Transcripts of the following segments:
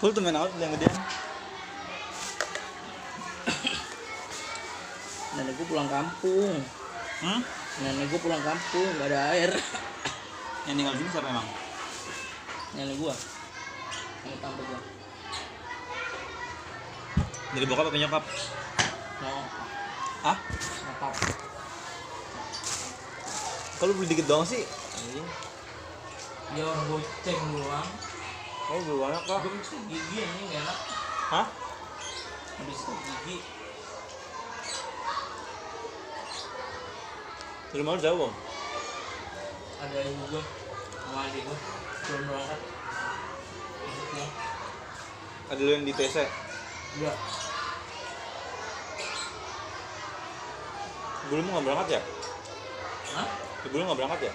Full tuh main out yang gedean. nenek gue pulang kampung Hmm? nenek gue pulang kampung gak ada air Yang tinggal sini siapa emang? nenek gue yang tante gue Dari bokap apa nyokap? no Ah? nyokap Kalau beli dikit doang sih? Anjing. dia orang goceng doang Oh, beli banyak kah? gue mesti gigi ini gak enak Hah? habis itu gigi Dari mana jauh, Bang? ada ibu gue sama adik gue belum berangkat maksudnya Ada lu yang di TC. enggak Belum nggak berangkat ya? Hah? Belum nggak berangkat ya?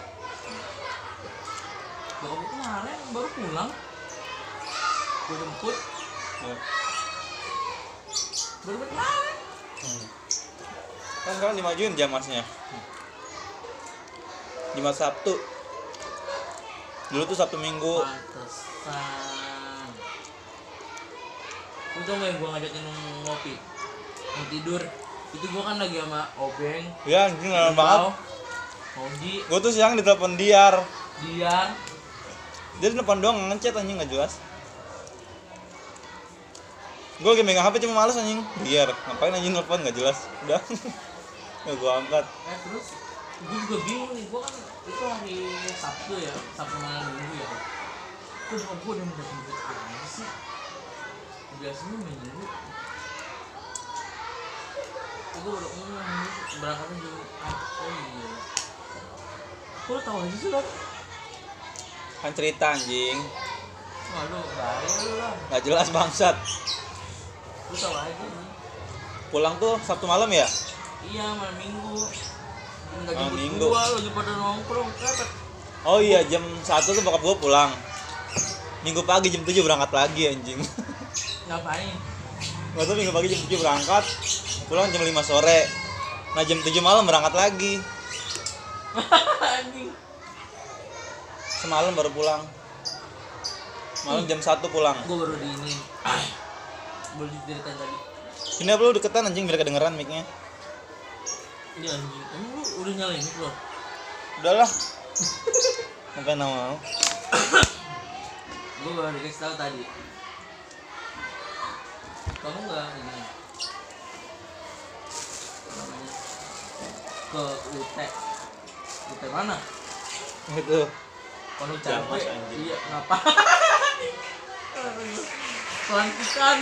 Bapak gue kemarin baru pulang gue jemput baru kemarin Hmm. Kan sekarang dimajuin jam masnya. Jumat Sabtu. Dulu tuh Sabtu Minggu. pantesan gak yang gue ngajakin ngopi mau tidur itu gue kan lagi sama Obeng Ya, anjing lama banget. Mondi Gue tuh siang ditelepon Diar. Dian Dia di depan doang ngechat anjing nggak jelas. Gue lagi megang HP cuma males anjing. Biar ngapain anjing telepon nggak jelas. Udah. ya gue angkat. eh terus gue juga bingung nih gue kan itu hari Sabtu ya Sabtu malam minggu ya kok bokap gue udah mendapat duit aja sih biasanya minggu gue udah ngomong berangkatnya Jumat oh iya kok lu tau aja sih lo Kan cerita anjing. Lu bahaya lu lah Nggak jelas bangsat. Lu tau aja nih Pulang tuh Sabtu malam ya? Iya malam minggu Nggak Malam jemput minggu. gua lagi pada nongkrong Kepet Oh iya jam 1 tuh bokap gue pulang. Minggu pagi jam 7 berangkat lagi anjing. Ngapain? Gak tau minggu pagi jam 7 berangkat. Pulang jam 5 sore. Nah jam 7 malam berangkat lagi. Anjing Semalam baru pulang. Malam jam 1 pulang. Gua baru di ini Baru diceritain tadi Sini apa lu deketan anjing biar kedengeran mic-nya. Ini anjing Emang lu udah nyalain itu loh? Udahlah. Sampai nama mau. Gua baru dikasih tahu tadi Kamu nggak ini ke UT UT mana? Itu. Kalau capek, iya ngapain? Pelantikan.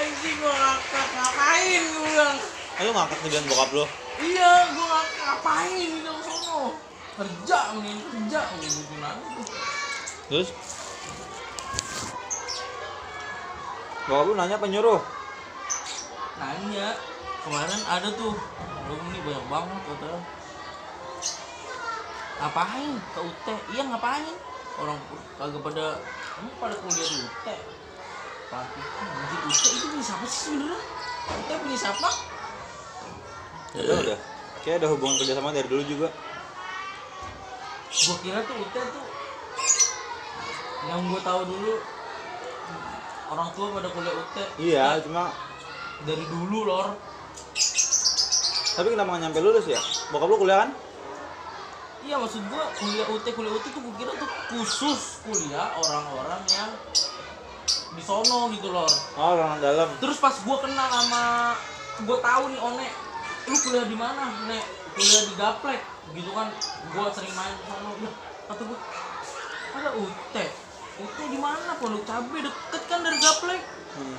Anjing gua ngakak ngapain gua bilang. Eh, lu ngangkat nih bilang bokap lu. Iya, gua ngakak ngapain dalam sono. Kerja mending kerja gitu. Terus Bokap lu nanya apa nyuruh? Nanya, kemarin ada tuh alumni banyak banget katanya. Ngapain ke UT? Iya ngapain? Orang kagak pada emang pada kuliah di UT. Anjir UT itu punya siapa sih sebenarnya? UT punya siapa? Udah udah. Kayak ada hubungan kerjasama dari dulu juga. Gua kira tuh UT tuh yang gua tahu dulu orang tua pada kuliah UT Iya, cuma dari dulu lor tapi kenapa nggak nyampe lulus ya? Bokap lu kuliah kan? Iya maksud gua kuliah UT kuliah UT tuh gua kira tuh khusus kuliah orang-orang yang di sono gitu lor. Oh, orang dalam. Terus pas gua kenal sama gua tahu nih One, lu kuliah di mana? Nek kuliah di Gaplek gitu kan. Gua sering main ke sono. Kata gua ada UT. UT di mana? Pondok Cabe deket kan dari Gaplek. Hmm.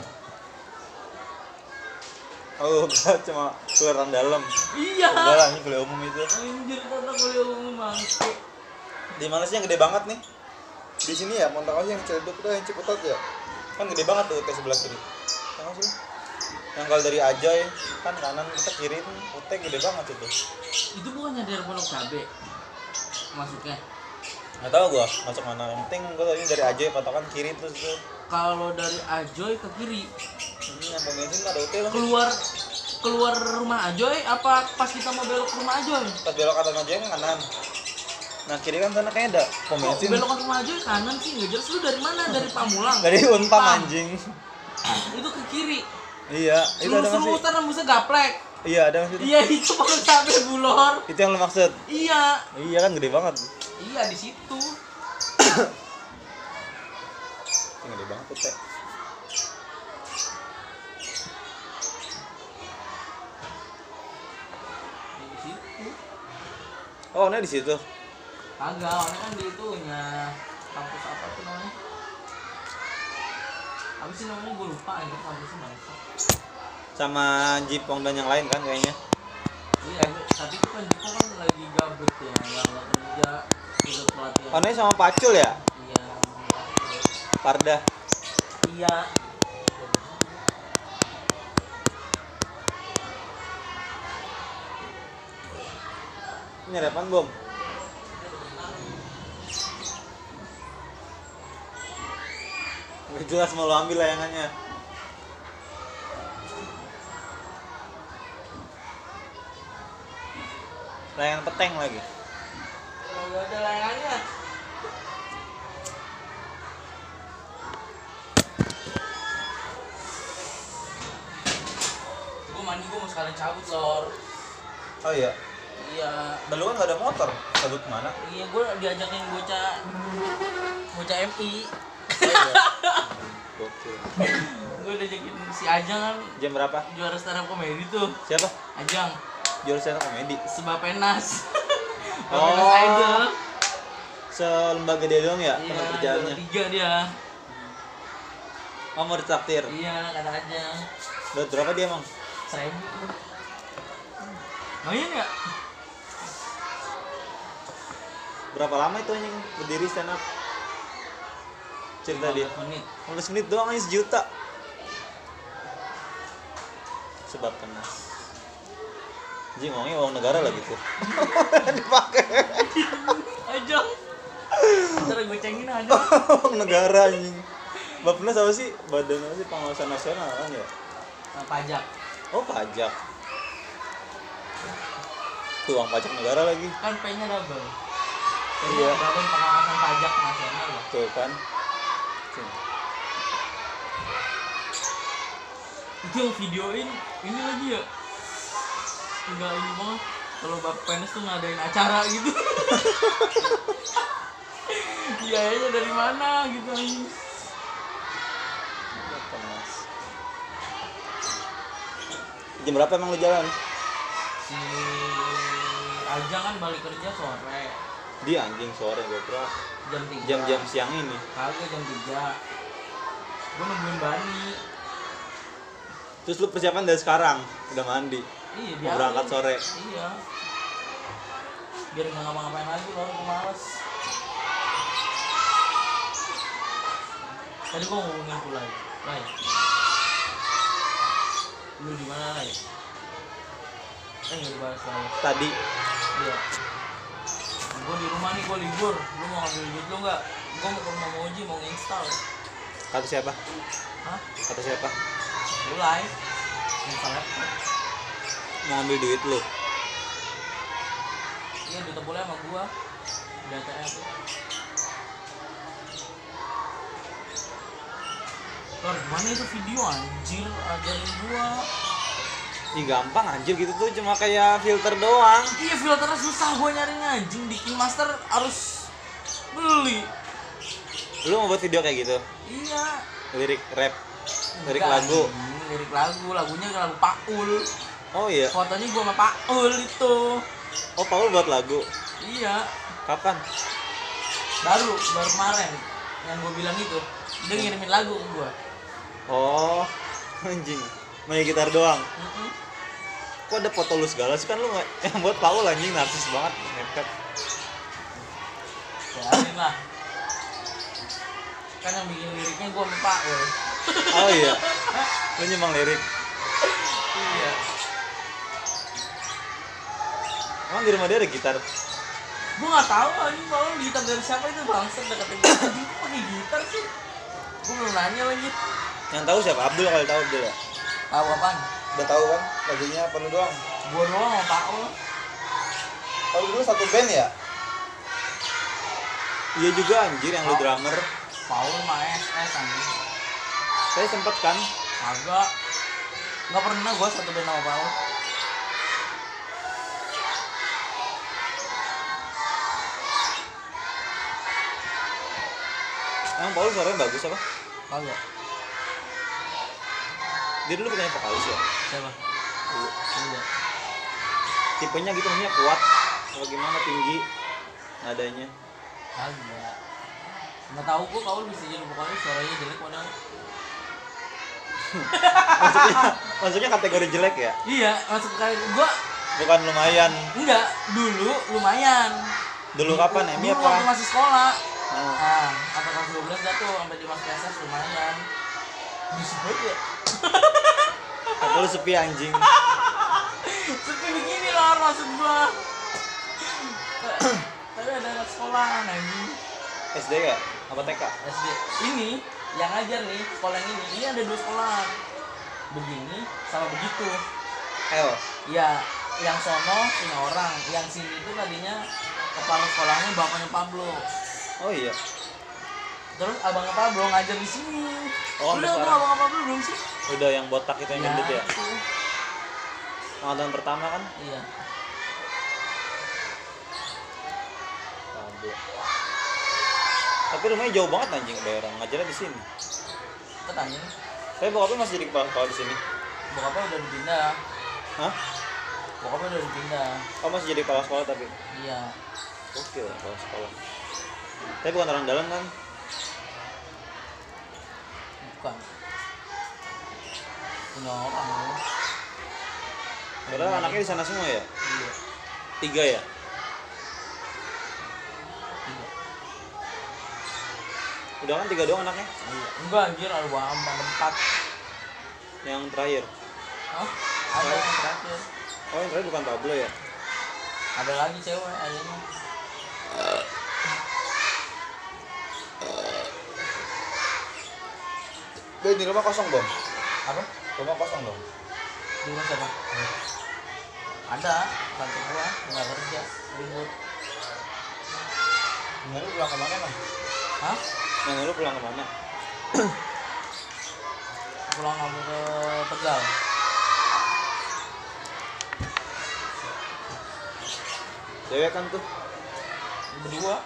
Oh, cuma kuliah orang dalam. Iya. Enggak lah, ini kuliah umum itu. Anjir kata kuliah umum bangke. Di mana sih yang gede banget nih? Di sini ya, Montak yang Ciledug tuh yang Ciputat ya. Kan gede banget tuh UT sebelah kiri. Tahu sih? Yang kalau dari Ajoy kan kanan kita kiri UT gede banget itu. Itu bukannya dari Pondok Cabe masuknya. Nggak tahu gua masuk mana. Yang penting gua tadi dari Ajoy patokan kiri terus tuh. Kalau dari Ajoy ke kiri Ini yang bensin ada UT loh. keluar keluar rumah Ajoy apa pas kita mau belok ke rumah Ajoy? Pas belok kanan Ajoy kan kanan. Nah kiri kan sana kayaknya ada pom bensin. belokan rumah aja kanan sih nggak jelas lu dari mana dari Pamulang Dari unpam Pam. anjing. itu ke kiri Iya, itu ada lurus nggak sih? lurusan nembusnya gaplek Iya ada nggak sih? iya itu baru sampai bulor Itu yang lo maksud? iya Iya kan gede banget. iya di situ gede banget tuh teh. Oh, ini di situ. Kagak orangnya kan di itunya kampus apa tuh namanya apa sih namanya gue lupa aja kampusnya bangsa Sama Jipong dan yang lain kan kayaknya. iya tapi itu kan Jiko kan lagi gabut ya nggak kerja ikut pelatihan Oh, ini sama Pacul ya? iya Parda. iya Ini apaan, Bom? Jelas mau lo ambil layangannya. Layangan peteng lagi. nggak ada layangannya gue mandi gue mau sekalian cabut lor Oh iya. iya Dan lu kan gak ada motor. Cabut ke mana? iya gue diajakin bocah bocah MI Iya. Gue diajakin si Ajang kan Jam berapa? juara stand up comedy tuh Siapa? Ajang Juara stand up komedi. sebab penas Oh. Penas idol Selembaga dia doang ya? iya Teman kerjaannya. tiga dia Oh mau ditraktir. iya kata Ajang Dapat berapa dia emang? seribu lumayan ya Berapa lama itu anjing berdiri stand up? Cerita dia. 15 menit 15 menit doang aja sejuta. Sebab panas. Anjing ngomongnya uang negara lagi tuh. Dipakai Ajang ntar gue cengin aja uang negara anjing. Bappenas apa sih? Badan apa sih pengawasan nasional kan ya? Nah, pajak Oh pajak. Tuh uang pajak negara lagi. kan P nya double Iya. Badan pengawasan pajak nasional ya Tuh kan. Itu yang videoin ini lagi ya enggak ini banget kalau Bapak Penes tuh ngadain acara gitu biayanya dari mana gitu Bappenas. Jam berapa emang lu jalan? si Ajang kan balik kerja sore Dia anjing sore goblok. jam tiga Jam-jam siang ini. kagak jam tiga gue nungguin Bani Terus lu persiapan dari sekarang, udah mandi. iya Mau berangkat sore. iya. Biar nggak ngapa-ngapain lagi loh gue males. Tadi gue ngomongin tuh lagi. Lai lu di mana Lai eh nggak dibahas lagi. Tadi. Iya. Gue di rumah nih gue libur. Lu mau ngambil duit lu nggak? Gue mau ke rumah Moji mau nginstal kata siapa? hah? Kata siapa? Lu live. Nginstal laptop Mau ambil duit lu. iya duit boleh sama gua. Di ATM Lor, mana itu video anjir? Ajarin gua. Ih gampang anjir gitu tuh. Cuma kayak filter doang. Iya filternya susah gua nyarinya anjing. Di Master harus beli. Lu mau buat video kayak gitu? Iya. Lirik rap, lirik Enggak, lagu. anjing, Lirik lagu, lagunya lagu Paul Oh iya. Fotonya gua sama Paul itu Oh Paul buat lagu. Iya Kapan? Baru, baru kemarin Yang gua bilang itu Dia ngirimin lagu ke gua Oh anjing. Main gitar doang. Mm-mm. Kok ada foto lu segala sih kan lu yang buat Paul anjing narsis banget. Ngepet. Biarin lah Kan yang bikin liriknya gua sama Paul Oh iya. Lu nyemang lirik. Iya Emang di rumah dia ada gitar? Gua gak tau anjing Paul gitar dari siapa itu bangsa deketin gua Anjing kok pakai gitar sih Gua belum nanya lagi Yang tahu siapa? Abdul kali tahu Abdul ya. Tahu apaan? Udah tahu kan lagunya apa lu doang? Gua doang sama Paul Kalau dulu satu band ya? iya juga anjir yang lu drummer Paul mah SS anjing saya sempet kan? Agak nggak pernah gua satu band sama Paul. Emang Paul suaranya bagus apa? Kagak. Dia dulu punya vokalis ya? Siapa? Enggak. Tipenya gitu maksudnya kuat atau gimana tinggi nadanya. Kagak nggak tahu gua Paul bisa jadi vokalis suaranya jelek padahal. Maksudnya maksudnya kategori jelek ya? Iya masuk kayak gua bukan lumayan. Enggak dulu lumayan. Dulu kapan Emi dulu waktu apa masih sekolah. Oh. nah sampai kelas 12 jatuh sampai di masuk SS lumayan. Bisa banget ya. Kata lu sepi anjing. Seperti begini loh maksud gua. Tapi ada anak sekolahan anjing. SD ya apa TK SD ini yang ngajar nih sekolah yang ini ini ada dua sekolahan begini sama begitu. L ya yang sono punya orang. Yang sini itu tadinya kepala sekolahnya bapaknya Pablo. Oh iya. Terus abangnya Pablo ngajar di sini. Oh, udah tuh abangnya Pablo belum sih? Udah yang botak itu yang gendut ya? itu. angkatan pertama kan? Iya. Pablo. Tapi rumahnya jauh banget anjing. Daerah ngajarnya di sini. Ketanya tapi bokapnya masih jadi kepala sekolah di sini? Bokapnya udah dipindah. Hah? Bokapnya udah dipindah. Oh masih jadi kepala sekolah tapi? Iya. Oke lah kepala sekolah. Tapi bukan orang dalam kan? Bukan. Punya orang loh. padahal anaknya di sana semua ya? Iya. Tiga ya udah kan tiga doang anaknya? Iya. Enggak anjir ada dua ada empat. Yang terakhir. Hah? ada yang terakhir. Oh yang terakhir bukan Pablo ya? Ada lagi cewek adanya Be, di rumah kosong dong? Apa? Rumah kosong dong? Di rumah siapa? Ada tante gua nggak kerja ribut. Lu pulang ke mana bang? hah Yang lu pulang ke mana? pulang kamu ke tegal. Cewek kan tuh. Berdua.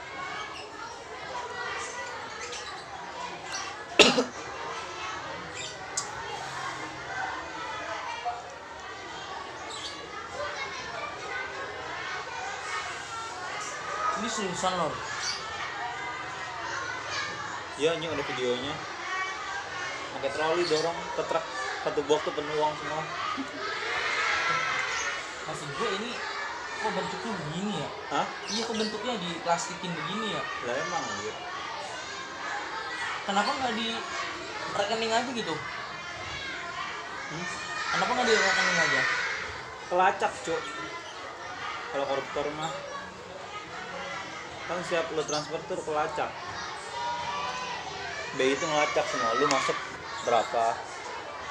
Ini seriusan loh Iya anjing ada videonya. Pakai troli dorong ke truk satu box tuh penuh uang semua. Maksud gue ini kok bentuknya begini ya? Hah? iya kok bentuknya diplastikin begini ya? Lah emang anjir kenapa nggak di rekening aja gitu? Hmm? kenapa nggak di rekening aja? Kelacak cuk. Kalau koruptor mah. Kan siap lu transfer tuh kelacak BI itu ngelacak semua. Lu masuk berapa?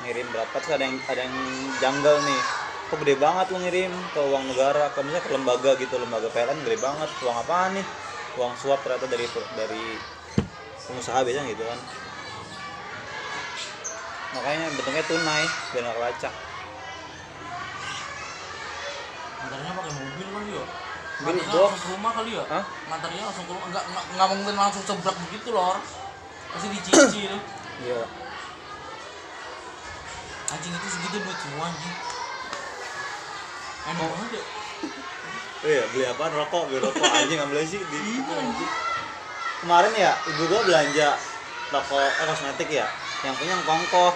Ngirim berapa? Terus ada yang, ada yang janggal nih. Kok gede banget lu ngirim ke uang negara? Ke misalnya ke lembaga gitu lembaga PLN gede banget. Uang apaan nih? Uang suap ternyata dari dari pengusaha biasanya gitu kan. Makanya bentuknya tunai biar nggak kelacak ngantarnya pakai mobil kali ya? Mobil langsung ke rumah kali ya? Hah? langsung ke rumah. Enggak enggak, enggak mungkin langsung seblak begitu lor pasti dicicil iya. Anjing itu segitu duit semua anjing. Enak banget ya. Oh iya, beli apa? Rokok, beli rokok. Anjing ambil sih di iya Kemarin ya, ibu gua belanja toko eh, kosmetik ya, yang punya kongkoh.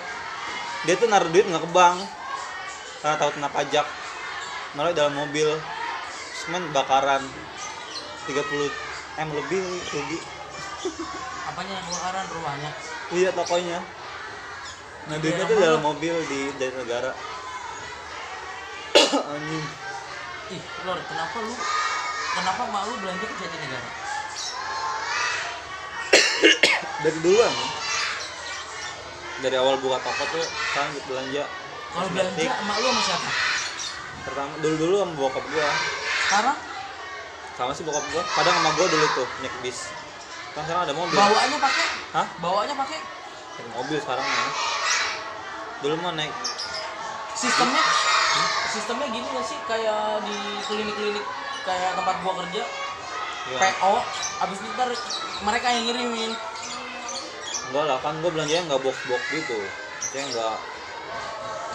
Dia tuh naruh duit nggak ke bank, karena tahu kena pajak. Di dalam mobil, semen bakaran. 30 m lebih rugi. apanya? Yang kebakaran rumahnya. Iya tokonya. Nah tuh mana? dalam mobil di dari negara. anjing. ih lor kenapa lu? Kenapa mak lu belanja ke Jatinegara? Dari duluan. Dari awal buka toko tuh kan belanja. Kalau belanja emak lu sama siapa? Pertama dulu dulu sama bokap gua. Sekarang? Sama sih bokap gua. Kadang sama gua dulu tuh naik bis kan sekarang ada mobil. Bawaannya pakai? Hah? Bawaannya pakai? Mobil sekarang ya. Dulu mah naik. Sistemnya? Sistemnya gini gak sih? Kayak di klinik-klinik kayak tempat gua kerja. Ya, PO abis itu ntar mereka yang ngirimin. Enggak lah kan gue belanjanya nggak box box gitu. Maksudnya nggak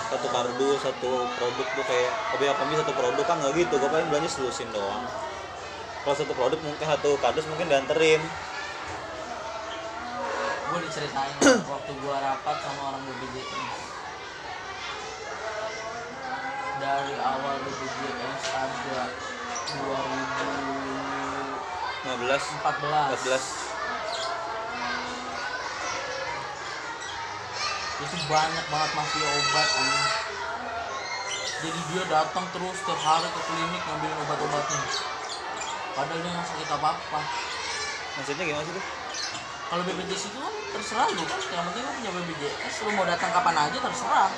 satu kardus satu produk tuh kayak kopi kombi satu produk kan nggak gitu. Gue paling belanja selusin doang. Kalau satu produk mungkin satu kardus mungkin dianterin gue diceritain waktu gua rapat sama orang BPJS dari awal BPJS ada 2014 15 14 itu banyak banget mafia obat anjing. Jadi dia datang terus hari ke klinik ngambilin obat-obatnya. Padahal dia nggak sakit apa-apa. Maksudnya gimana sih tuh kalau BPJS itu kan terserah lu kan. Yang penting lu punya BPJS lu mau datang kapan aja terserah.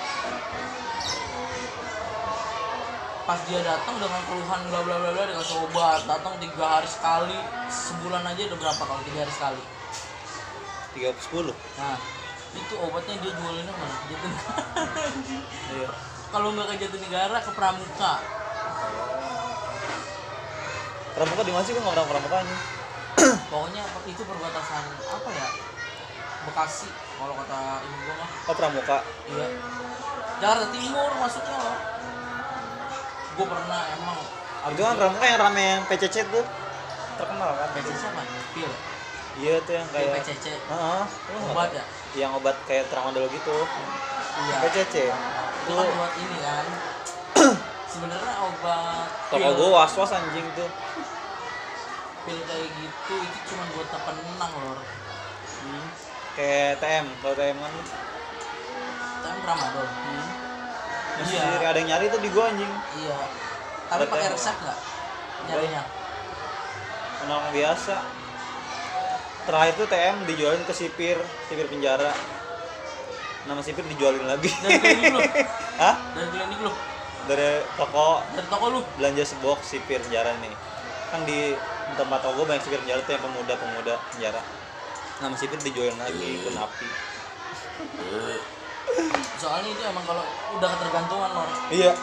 Pas dia datang dengan keluhan bla bla bla bla dikasih obat datang tiga hari sekali sebulan aja udah berapa kalau tiga hari sekali? Tiga sepuluh? Nah itu obatnya dia jualinnya mana jatuh iya. Kalau nggak ke Jatinegara ke Pramuka. Pramuka di mana sih? Gue nggak pernah pramukanya pokoknya itu perbatasan apa ya? Bekasi kalau kata ibu gua mah. Oh pramuka. Iya. Jakarta Timur masuknya loh. Gue pernah emang. Itu kan pramuka yang rame yang PCC tuh terkenal kan? PCC apa pil iya. Tuh yang kayak PCC Heeh. Lu nggak obat ya? Yang obat kayak tramadol gitu. Iya. PCC itu kan buat ini kan. Sebenarnya obat toko pil, gue was was anjing tuh pil kayak gitu itu cuma buat penenang loh. Hmm. kayak TM kalau TM kan. Tapi tramadol masih Iya. ada yang nyari tuh di gua anjing. Iya. Tapi pakai TM. resep nggak? Nyarinya? Orang biasa. Terakhir tuh TM dijualin ke sipir sipir penjara. Nama sipir dijualin lagi. Dari klinik lu? Hah? Dari klinik lu? Dari toko. Dari toko lu? Belanja sebox sipir penjara nih. Kan di tempat toko banyak sipir penjara tuh yang pemuda pemuda penjara. Nama sipir dijualin lagi ke napi soalnya itu emang kalau udah ketergantungan loh iya.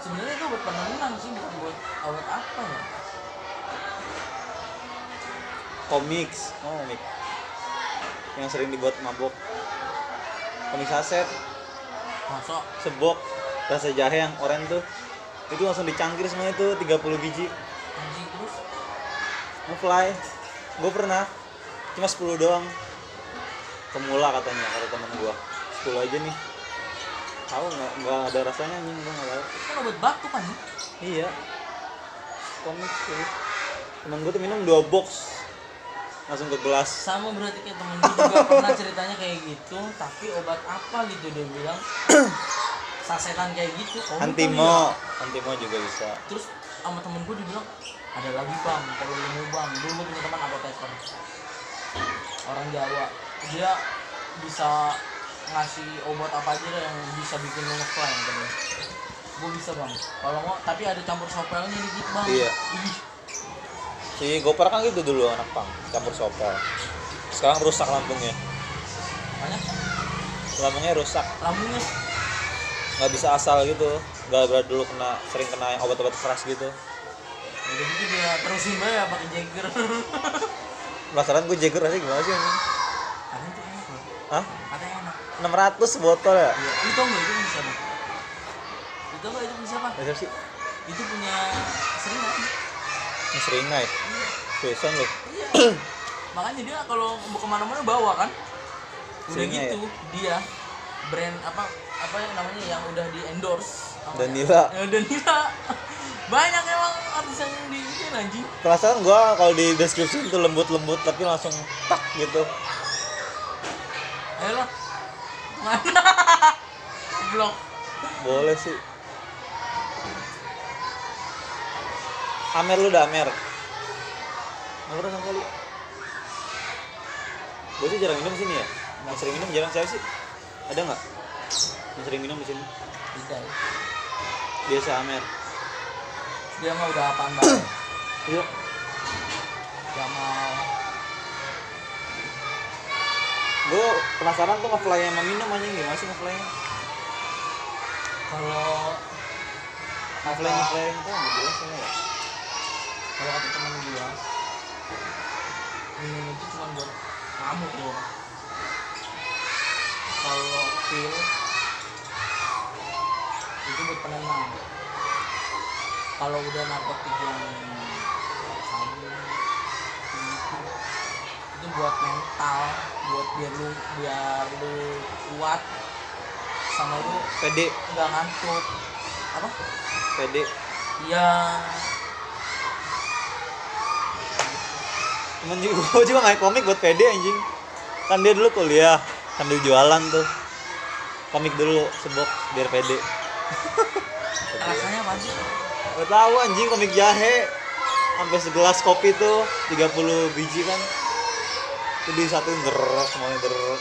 Sebenarnya itu buat penenang sih bukan buat obat apa ya? Komiks. Oh komik. Yang sering dibuat mabok. Komik saset. Masuk. Sebok. Rasa jahe yang oranye tuh itu langsung dicangkir semua itu 30 biji. Anjing terus? Ngefly gue pernah. Cuma 10 doang. Pemula katanya kata temen gue 10 aja nih. Tahu nggak nggak ada rasanya anjing gue nggak tahu. Kan obat batuk kan ya? iya. Komik tuh temen gue tuh minum dua box. Langsung ke gelas. Sama berarti kayak temen gue juga pernah ceritanya kayak gitu tapi obat apa gitu dia bilang sasetan kayak gitu. Komik kali antimo ya. antimo juga bisa. Terus sama temen gue dibilang ada lagi bang. Kalau lu mau bang. Dulu gue punya teman apoteker orang Jawa. Dia bisa ngasih obat apa aja deh yang bisa bikin lu ngefly katanya gue bisa bang. Kalau mau tapi ada campur sopelnya dikit bang. Iya. Ih, si Gopar kan gitu dulu anak pang. Campur sopel. Sekarang rusak lambungnya. Banyak lambungnya rusak. Lambungnya nggak bisa asal gitu. Gara-gara dulu kena sering kena obat-obat keras gitu. Udah gitu dia terusin aja pakai Jagger penasaran gue Jagger rasanya gimana sih itu enak loh Hah? ada yang enak 600 botol ya? iya lu tau nggak itu bisa bang? Lu tau nggak itu bisa apa Masa sih? itu punya sering kan Yang sering naik Tulisan loh Iya. Makanya dia kalau mau ke mana-mana bawa kan. Udah Seringnya gitu dia brand apa apa yang namanya yang udah di endorse. Danila. Danila. Banyak emang artis yang di ini anjing. Penasaran gue kalau di deskripsi itu lembut-lembut tapi langsung tak gitu Ayo lah. Mana? Blok. Boleh sih Amer lu udah Amer Nggak pernah sama kali Gue sih jarang minum sini ya Yang sering minum jarang siapa sih? Ada nggak? Lu sering minum di sini? Tidak. Ya. Biasa Amer. Dia mah udah apa banget. yuk, Gak mau. Gue penasaran tuh ngefly yang minum aja gimana sih ngefly Kalau ngefly ngefly itu nggak jelas ya. Kalau kata temen dia minum itu cuma buat kamu doang. Kalau pil itu buat penenang. Kalau udah narkotik yang sabu gitu itu buat mental buat biar lu biar lu kuat sama lu pede. nggak ngantuk. Apa? Pede. Iya. Cuman juga gue juga nggak komik buat pede anjing. Kan dia dulu kuliah sambil jualan tuh komik dulu sebok biar pede. Rasanya apa sih? Gak tahu anjing komik jahe. Sampai segelas kopi tuh 30 biji kan. Itu di satu derek semuanya derek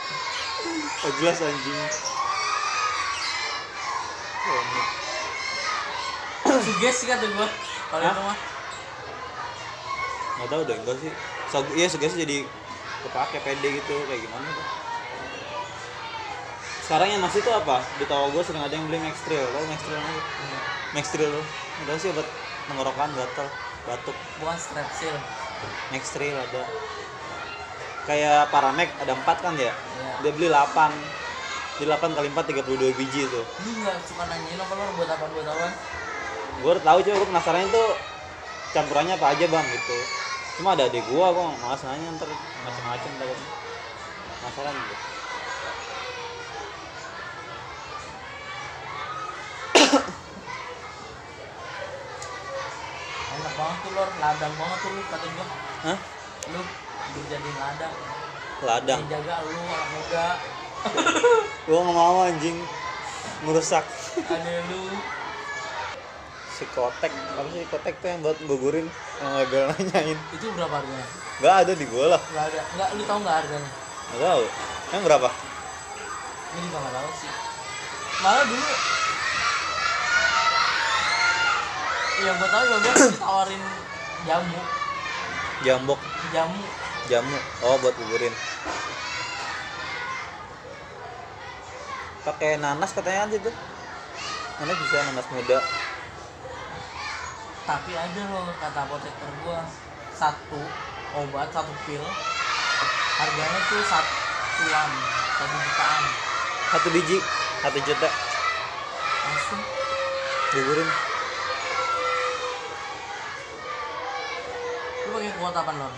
Gak jelas anjing. Komik. sugesti kata gua. Kalau itu mah. Nggak tahu deh enggak sih. So, iya sugesti jadi kepake pede gitu. Kayak gimana tuh sekarang yang masih tuh apa? Di toko gue sering ada yang beli Max Trail tau Max Trail apa? Max Trail lo udah sih obat tenggorokan gatal batuk. Bukan strepsil. Max Trail ada. Kayak Paramek ada empat kan ya? Ya dia beli 8 di 8 kali 4 32 biji tuh. Lu nggak suka nanyain apa lu buat apa buat apa? Gue udah tahu coba gue penasaran itu campurannya apa aja bang gitu. Cuma ada adik gua gue malas nanya ntar macam-macam takut penasaran gitu enak banget tuh lor ladang banget tuh lu kata gua Hah? lu dijadiin ladang. Ladang? Yang jaga lu anak muda. Gue nggak mau anjing. Merusak ada lu. Si kotek. Apa sih kotek tuh yang buat gugurin? Yang agak nanyain. Itu berapa harganya? Nggak ada di gua lah. Nggak ada. Nggak lu tahu nggak harganya? Nggak tahu. Yang berapa? Ini nggak tahu sih. Malah dulu yang gua tahu juga ditawarin jamu. Jambok. Jamu. Jamu. Oh buat gugurin pakai nanas katanya aja tuh. Nanas bisa nanas muda? Tapi ada loh kata apoteker gua satu obat satu pil harganya tuh satuan satu jutaan. Satu biji satu juta. Langsung. Gugurin lu pakai kuota apa lor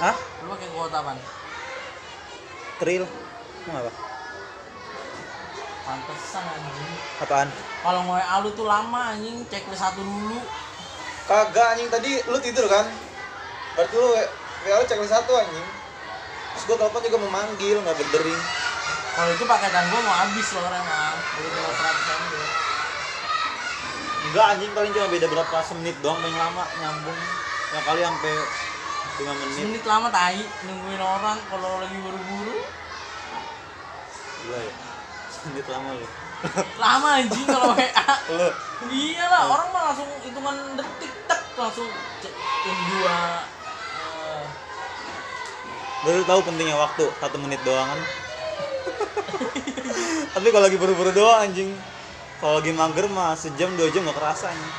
Hah? lu pakai kuota apa Tril apa? pantesan anjing. Apaan? kalau mau WA lu tuh lama anjing. Checklist satu dulu. Kagak anjing. Tadi lu tidur kan? Berarti lu WA lu checklist satu anjing. Terus gua telepon juga memanggil, nggak berdering. Kalau itu paketan gua mau habis loh emang udah tinggal seratus aja Enggak anjing. Paling cuma beda berapa semenit doang paling lama nyambung Ya kali sampai 5 menit. Semenit lama tai. Nungguin orang kalau lagi buru-buru. Gila ya. Semenit lama lu lama anjing kalau WA Lu iya lah orang mah langsung hitungan detik tek langsung in dua. Eh, baru tahu pentingnya waktu satu menit doang kan. Tapi kalau lagi buru-buru doang anjing. Kalau lagi mager mah sejam dua jam nggak kerasa anjing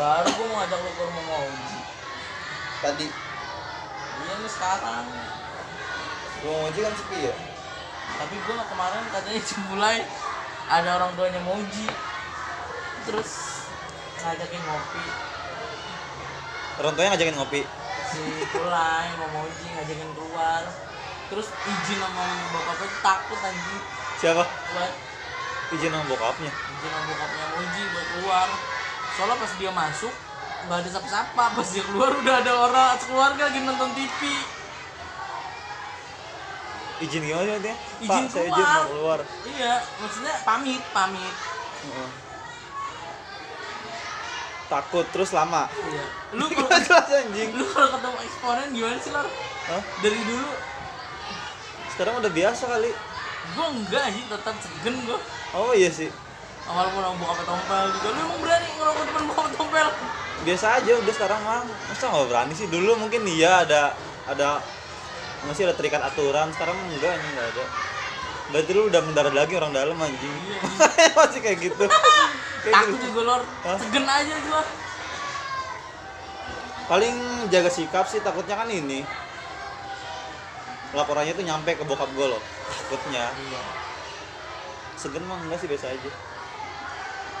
baru gua mau ngajak lu ke rumah Mauji tadi. Iya nih sekarang. Mau kan sepi ya? Tapi gua kemarin katanya Cibulai ada orang tuanya Mauji terus ngajakin ngopi. Orang tuanya ngajakin ngopi? Si Kulai mau Mauji ngajakin keluar. Terus izin sama bokapnya takut anjing. Siapa? Buat izin sama bokapnya. Izin sama bokapnya Mauji buat keluar. Soalnya pas dia masuk nggak ada siapa-siapa. Pas dia keluar udah ada orang keluarga lagi nonton TV izin gimana sih dia Izin pak saya izin keluar. mau keluar. Iya maksudnya pamit pamit. Heeh. takut terus lama. Iya. Lu kalau jelas anjing. lu kalau ketemu eksponen gimana sih lor? Hah? dari dulu. Sekarang udah biasa kali gua enggak sih tetap segen gua. Oh iya sih. Walaupun orang buka tompel juga. Lu emang berani ngerokok depan buka tompel biasa aja udah sekarang mah. Masa nggak berani sih? Dulu mungkin iya ada ada masih ada terikat aturan. Sekarang enggak ini enggak ada. Berarti lu udah mendarat lagi orang dalam anjing. Masih kayak gitu. Kayak takut gitu. juga lor. Hah? segen aja gua paling jaga sikap sih takutnya kan ini laporannya tuh nyampe ke bokap gue loh takutnya. Iya. Segen mah enggak sih biasa aja.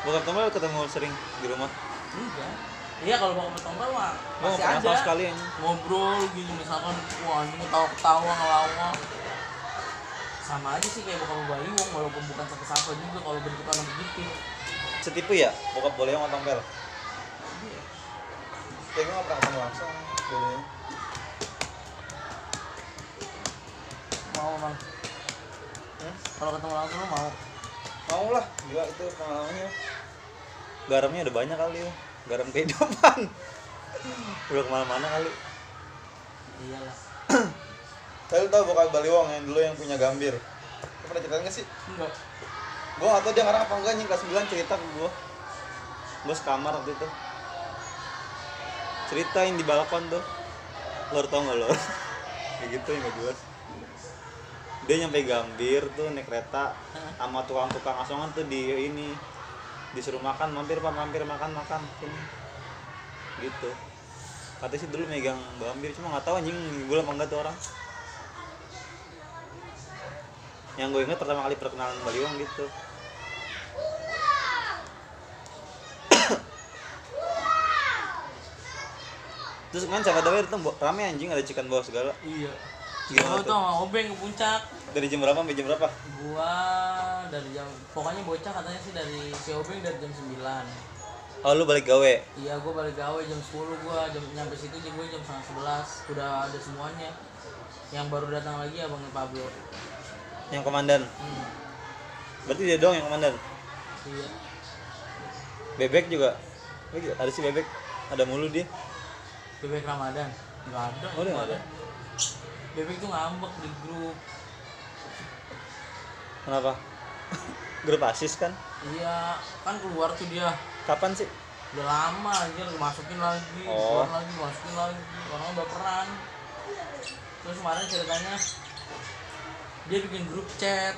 Bokap tombol ketemu sering di rumah? Enggak. Iya kalau ke tombol mah nggak masih sama ada. sekali anjing. Ngobrol gitu misalkan wah anjing ketawa ketawa ngelawak. Sama aja sih kayak bokap bayi wong walaupun bukan sapa-sapa juga kalau bentukannya begitu setipu ya bokap boleh yang tompel ya gue gak pernah ketemu langsung bedanya mau bang Hmm? kalau ketemu langsung lu mau? Mau lah. Gila itu pengalamannya. Garamnya ada banyak kali ya. Garam kehidupan. Udah ke mana-mana kali. Iyalah. Tapi lu tau bokap Baliwong yang dulu yang punya gambir? Lu pernah ceritain gak sih? enggak. Gue gak tau dia ngarang apa enggak nih kelas 9 cerita ke gue Gue sekamar waktu itu. Ceritain di balkon tuh. Lor tau gak lor? Kayak gitu yang gak jelas Dia nyampe gambir tuh naik kereta sama tukang-tukang asongan tuh di ini Disuruh makan, mampir pak, mampir makan, makan Sini. Gitu. Katanya sih dulu megang gambir, cuma gak tahu anjing gue apa enggak tuh orang. Yang gue inget pertama kali perkenalan Baliwang gitu. Terus kan siapa tahu itu bo- rame anjing ada chicken bawa segala. Iya Gimana Gua tuh? sama obeng ke puncak. Dari jam berapa? Sampai jam berapa? Gua dari jam pokoknya bocah katanya sih dari si obeng dari jam 9 oh lu balik gawe? Iya gua balik gawe jam 10 gua jam nyampe situ jam gua jam setengah 11 udah ada semuanya. Yang baru datang lagi abangnya Pablo. Yang komandan? Hmm. berarti dia doang yang komandan? Iya. Bebek juga? Ada sih bebek? Ada mulu dia? Bebek Ramadan? Nggak ada. Oh, ada? Bebek tuh ngambek di grup. Kenapa? Grup asis kan? Iya kan keluar tuh dia. Kapan sih? Udah lama aja masukin lagi Oh. keluar lagi masukin lagi. Orang baperan. Terus kemarin ceritanya dia bikin grup chat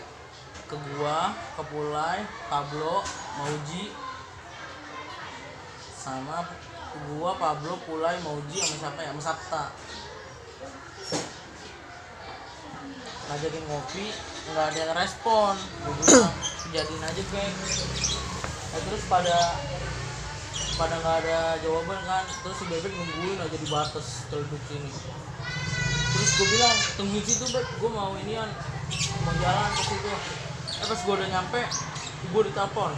ke gua ke Pulai Pablo Mauji. Sama gua Pablo Pulai Mauji sama siapa ya? Sama Sabta ngajakin ngopi nggak ada yang respon. Jadiin aja geng. Nah, terus pada pada nggak ada jawaban kan terus si bebek nungguin aja di batas celduk sini terus gue bilang tungguin situ beb. Gue mau inian mau jalan ke situ. Eh pas gue udah nyampe gue ditelepon.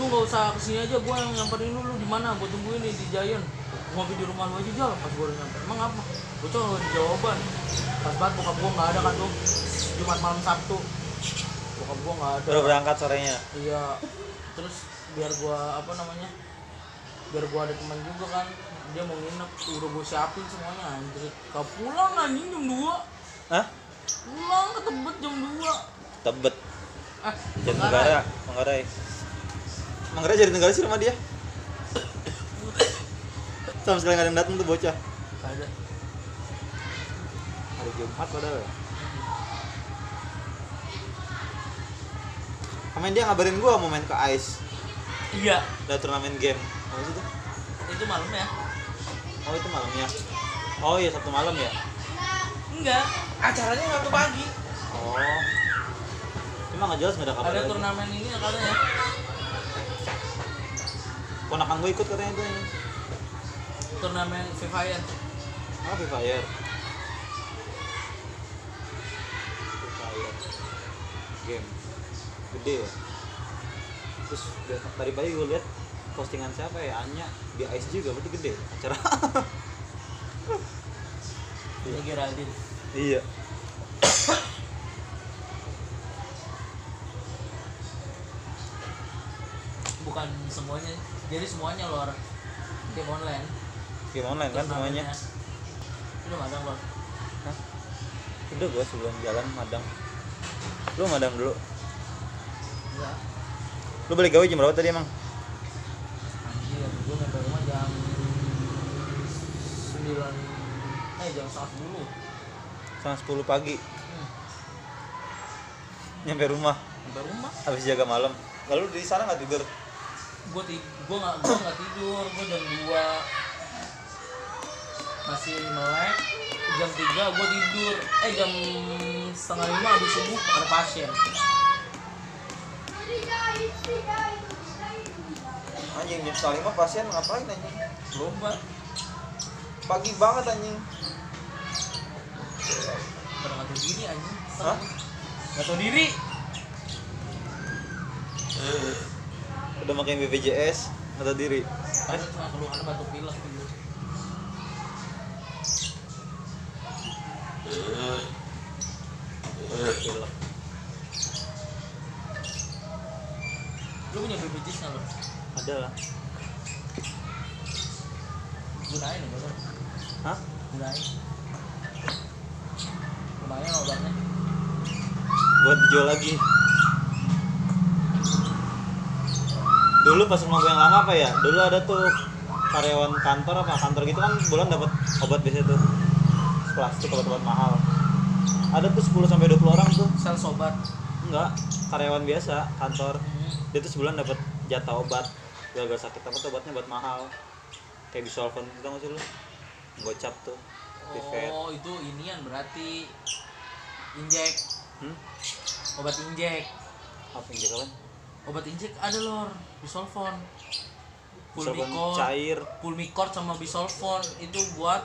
Lu nggak usah ke sini aja gue yang nyamperin lu. Lu di mana? Gue tungguin nih di Giant ngopi di rumah lu aja jalan pas gue udah nyampe. Emang apa? Gue ada jawaban. Pas banget bokap gue nggak ada kan tuh. Jumat malam Sabtu. Bokap gue nggak ada. Baru berangkat sorenya? Iya. Terus biar gua apa namanya biar gua ada teman juga kan. Dia mau nginep udah gua siapin semuanya anjir. Kau pulang anjing jam 2 Hah? pulang ke tebet jam 2 tebet? Eh Jatinegara Manggarai. Manggarai jadi negara sih rumah dia sama sekali nggak ada yang datang tuh bocah. Gak ada. Hari Jumat padahal ya. Kemarin dia ngabarin gua mau main ke ICE. Iya. Ada turnamen game. Apa sih itu? itu malam ya? Oh itu malamnya Oh iya Sabtu malam ya? Enggak. Acaranya Sabtu pagi. Oh. Cuma nggak jelas nggak ada kabar ada lagi. turnamen ini ya katanya. Ponakan gue ikut katanya itu ini turnamen Free Fire. Oh Free Fire? Free Fire. Game. Gede ya. Terus tadi pagi gue lihat postingan siapa ya? Anya di ICE juga berarti gede. Acara. Ini Geraldine Iya. Bukan semuanya jadi semuanya lor game online Game online kan semuanya? Udah madang lor Hah? Udah gua sebelum jalan madang. Lu madang dulu? Enggak. Lu balik gawe jam berapa tadi emang? anjir gue sembilan eh jam setengah sepuluh. Setengah sepuluh pagi. Hmm. nyampe rumah. Sampai rumah. Habis jaga malam. Lalu di sana nggak tidur? Gue ti gue nggak gue nggak tidur. Gue jam dua masih melek. Jam tiga gue tidur. Eh jam setengah lima habis subuh ada pasien. Anjing jam setengah lima pasien ngapain anjing? Berobat pagi banget anjing. Pada nggak tahu diri anjing. Hah? nggak tahu diri. Udah makin BPJS atau diri. Ada keluhan batuk pilek gitu pilek lu punya BPJS nggak lo ada. Lah gunain ya bener hah? Gunain. Lumayan obatnya. Buat dijual lagi. Dulu pas rumah gue yang lama apa ya? Dulu ada tuh karyawan kantor apa? Kantor gitu kan bulan dapat obat biasa tuh plastik obat-obat mahal. Ada tuh 10 sampai 20 orang tuh. Sel sobat. Enggak karyawan biasa kantor. Hmm. dia tuh sebulan dapat jatah obat gara-gara sakit apa tuh obatnya buat mahal. Kayak bisolven gitu nggak sih lu? Gocap tuh oh itu inian berarti injek. Hmm? obat injek. Apa yang jalan obat injek ada lor bisolvon Bisolven pulmicort cair. Pulmicort sama bisolvon itu buat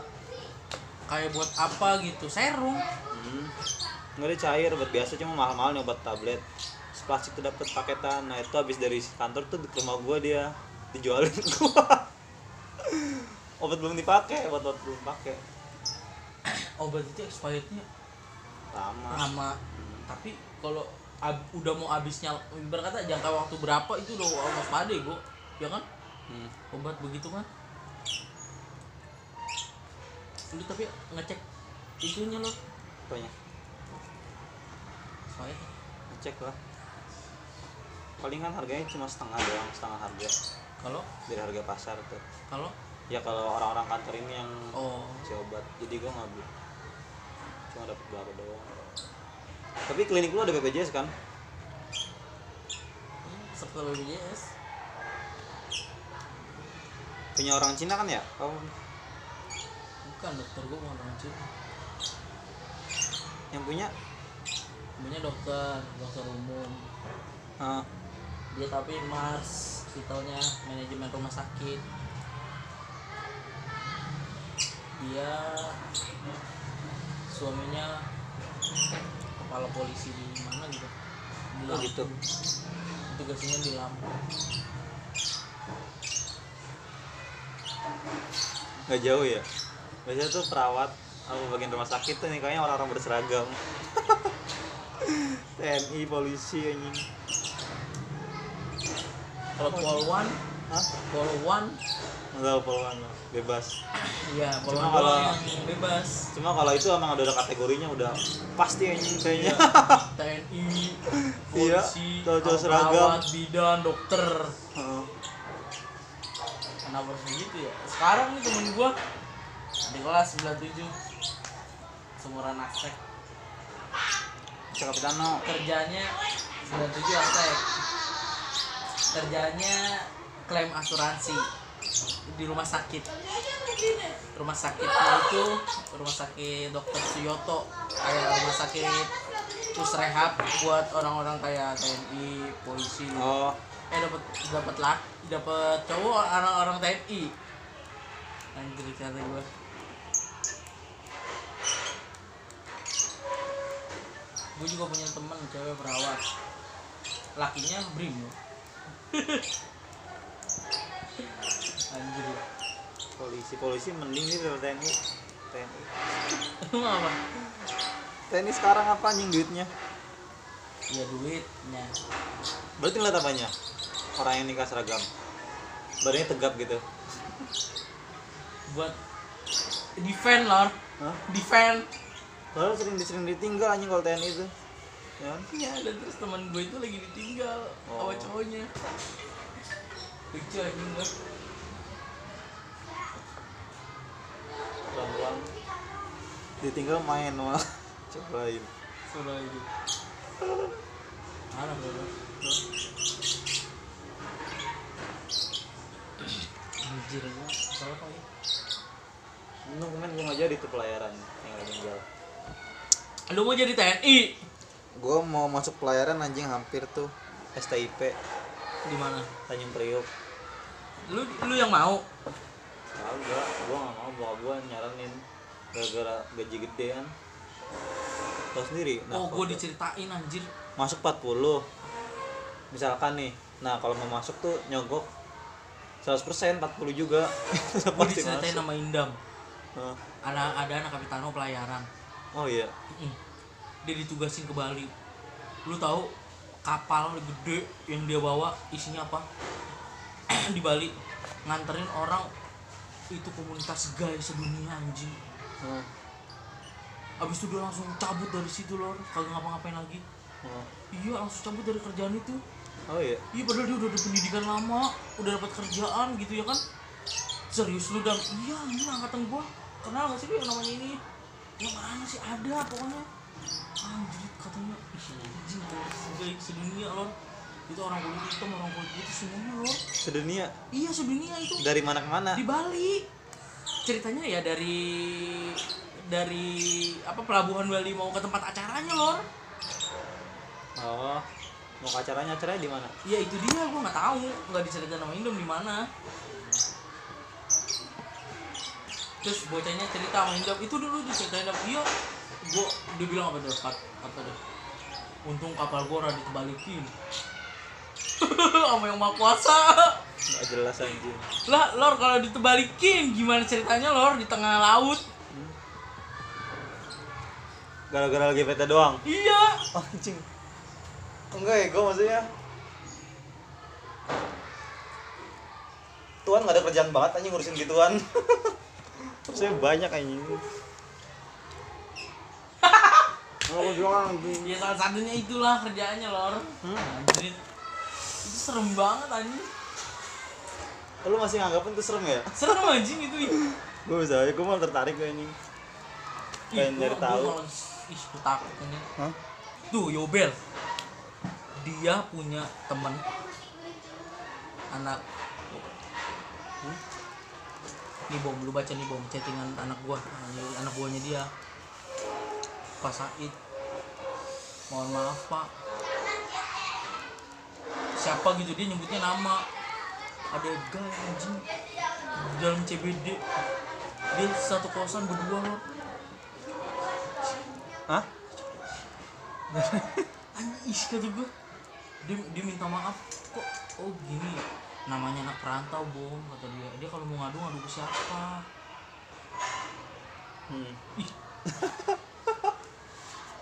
kayak buat apa gitu serum Hmm. Nggak ada cair obat biasa cuma mahal-mahal nih obat tablet. Plastik tuh dapat paketan. Nah, itu habis dari kantor tuh ke rumah gua dia dijualin gua. obat belum dipakai, obat, obat belum pakai. obat itu expirednya Lama. lama tapi kalau ab- udah mau habisnya berkata jangka waktu berapa itu udah pade gua ya kan Hmm. obat begitu kan lu tapi ngecek itunya lo Apanya? soalnya Ngecek lah. Palingan harganya cuma setengah doang, setengah harga kalau dari harga pasar tuh. kalau Ya kalau orang-orang kantor ini yang oh si obat, jadi gua nggak beli. Cuma dapat berapa doang. Tapi klinik lu ada BPJS kan? serta BPJS Punya orang Cina kan ya? Oh, bukan dokter gua bukan orang Cina yang punya? Punya dokter dokter umum. Ah, dia tapi Mars titelnya manajemen rumah sakit. Dia suaminya kepala polisi di mana gitu? Di Oh, Lampung. gitu. tugasnya di Lampung. Nggak jauh ya biasanya tuh perawat atau bagian rumah sakit tuh nih kayaknya orang-orang berseragam TNI polisi anjing. Kalau Polwan Hah? Polwan nggak tahu poluan bebas. Iya Polwan kalau- yang bebas. cuma kalau itu emang udah ada kategorinya udah pasti anjing kayaknya. TNI Iya, polisi cowok-cowok seragam. perawat bidan dokter. Heeh. kenapa harus begitu ya? Sekarang nih temen gua di kelas 97 seumuran aspek Cakap Kapitano kerjanya 97 aspek kerjanya klaim asuransi di rumah sakit. Rumah sakitnya itu rumah sakit dokter Suyoto. Kayak rumah sakit terus rehab buat orang-orang kayak TNI polisi. Oh. Eh dapat dapat lak dapat cowok orang-orang TNI anjir kata gue gue juga punya teman cewek perawat. Lakinya brimo anjir. Polisi polisi mending nih daripada TNI. TNI. Apa? TNI sekarang apa anjing duitnya? Ya duitnya. Berarti ngeliat apanya? Orang yang nikah seragam. Badannya tegap gitu. Buat defend lor. Hah? defend Lalu sering sering ditinggal anjing kalau TNI itu. Ya kan? Iya, dan terus teman gue itu lagi ditinggal Oh. sama cowoknya. Lucu anjing gue. ditinggal main cewek lain sudah itu mana bro anjir salah apa ya Untung kemarin gue nggak jadi tuh pelayaran yang lagi jual lu mau jadi TNI gue mau masuk pelayaran anjing hampir tuh. STIP di mana? Tanjung Priok lu lu yang mau? Kagak, gue gak mau. Bokap gue nyaranin gara-gara gaji gede kan. Tau sendiri, nah oh gua diceritain anjir. Masuk 40 Misalkan nih, nah kalau mau masuk tuh nyogok 100% 40 juga. Gua Pasti diceritain sama Indam. Nah, ada ada anak kapitano pelayaran Oh iya, dia ditugasin ke Bali. Lu tahu kapal gede yang dia bawa isinya apa? Di Bali. Nganterin orang itu komunitas gay sedunia anjing. Hmm, abis itu dia langsung cabut dari situ lor. Kagak ngapa-ngapain lagi. Hmm. iya langsung cabut dari kerjaan itu. Oh iya, iya padahal dia udah ada pendidikan lama udah dapat kerjaan gitu ya kan. Serius lu dan iya ini angkatan gua. Kenal gak sih lu yang namanya ini yang mana sih? Ada pokoknya. Anjir katanya. Ih anjing. Gay sedunia lor itu orang kulit hitam orang kulit putih semuanya lor sedunia? Iya sedunia itu. Dari mana ke mana? di Bali. Ceritanya ya dari dari apa pelabuhan Bali mau ke tempat acaranya lor Oh, mau ke acaranya, acaranya di mana? ya itu dia. Gua nggak tahu. Nggak diceritain sama Indom di mana terus bocahnya cerita sama Indom itu dulu diceritain Indom iya gua dia bilang apa tuh? Kata, kata dia untung kapal gua udah dikebalikin sama yang maha kuasa. Gak jelas anjing. Lah lor kalau ditebalikin gimana ceritanya lor di tengah laut? Gara-gara lagi PT doang? iya. Anjing. Enggak ya, gue maksudnya. Tuan gak ada kerjaan banget anjing ngurusin gituan Maksudnya banyak anjing. Anjing. Ya salah satunya itulah kerjaannya lor. Hmm? anjir. Itu serem banget anjing. Lu masih nganggapin itu serem ya? serem anjing itu ih Gue bisa gue malah tertarik gue anjing. Pengen nyari tahu. gua ih gua takut ini Hah? tuh Yobel. Dia punya temen anak. Hmm? Nih bom lu baca nih bom chattingan anak gua. Anak buahnya dia. Pak Said. Mohon maaf pak. Siapa gitu dia nyebutnya nama. Ada guy anjing. Dalam CBD dia satu kosan berdua loh Hah? anjing kata gue dia, dia minta maaf. Kok oh gini ya? Namanya anak perantau bom kata dia. Dia kalau mau ngadu ngadu ke siapa? Hmm. ih.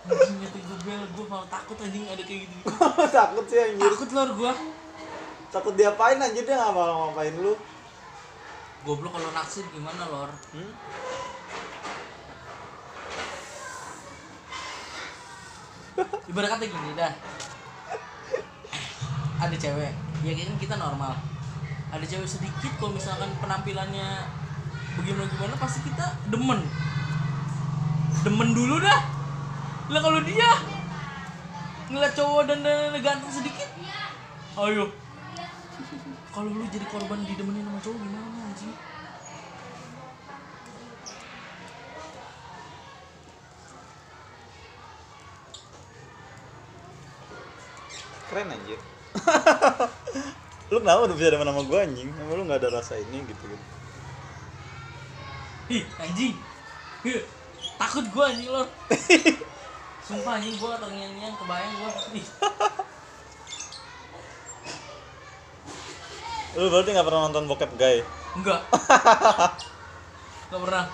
Anjing kata gue bel gue malah takut anjing ada kayak gitu. Takut sih anjir takut lor gue Takut diapain anjir dia gak bakal ngapain lu. Goblok kalau naksir gimana lor? Hmm? ibarat kata gini dah. Ada cewek. Ya kan kita normal ada cewek sedikit kalau misalkan penampilannya bagaimana gimana pasti kita demen. Demen dulu dah. Lah kalau dia ngeliat cowok dan dan ganteng sedikit ayo. Kalau lu jadi korban didemenin sama cowok gimana anjing? Keren anjir Lu kenapa udah bisa ada nama gue anjing? Emang lu gak ada rasa ini gitu gitu Ih, anjing. Ih, takut gua anjing lor. Sumpah anjing gua terngiang-ngiang kebayang. Ih, Lu berarti gak pernah nonton bokep gay? enggak. Enggak pernah.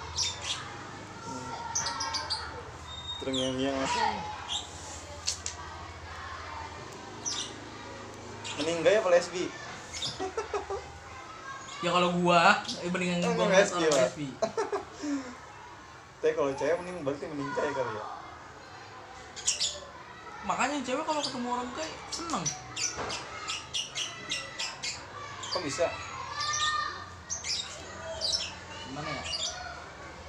Terngiang-ngiang Mending gay apa lesbi? Ya kalau gua, eh mendingan gua ngeliat orang lesbi. Tapi kalau cewek mending berarti mending cewek kali ya Makanya cewek kalau ketemu orang kayak seneng. Kok bisa? Gimana ya?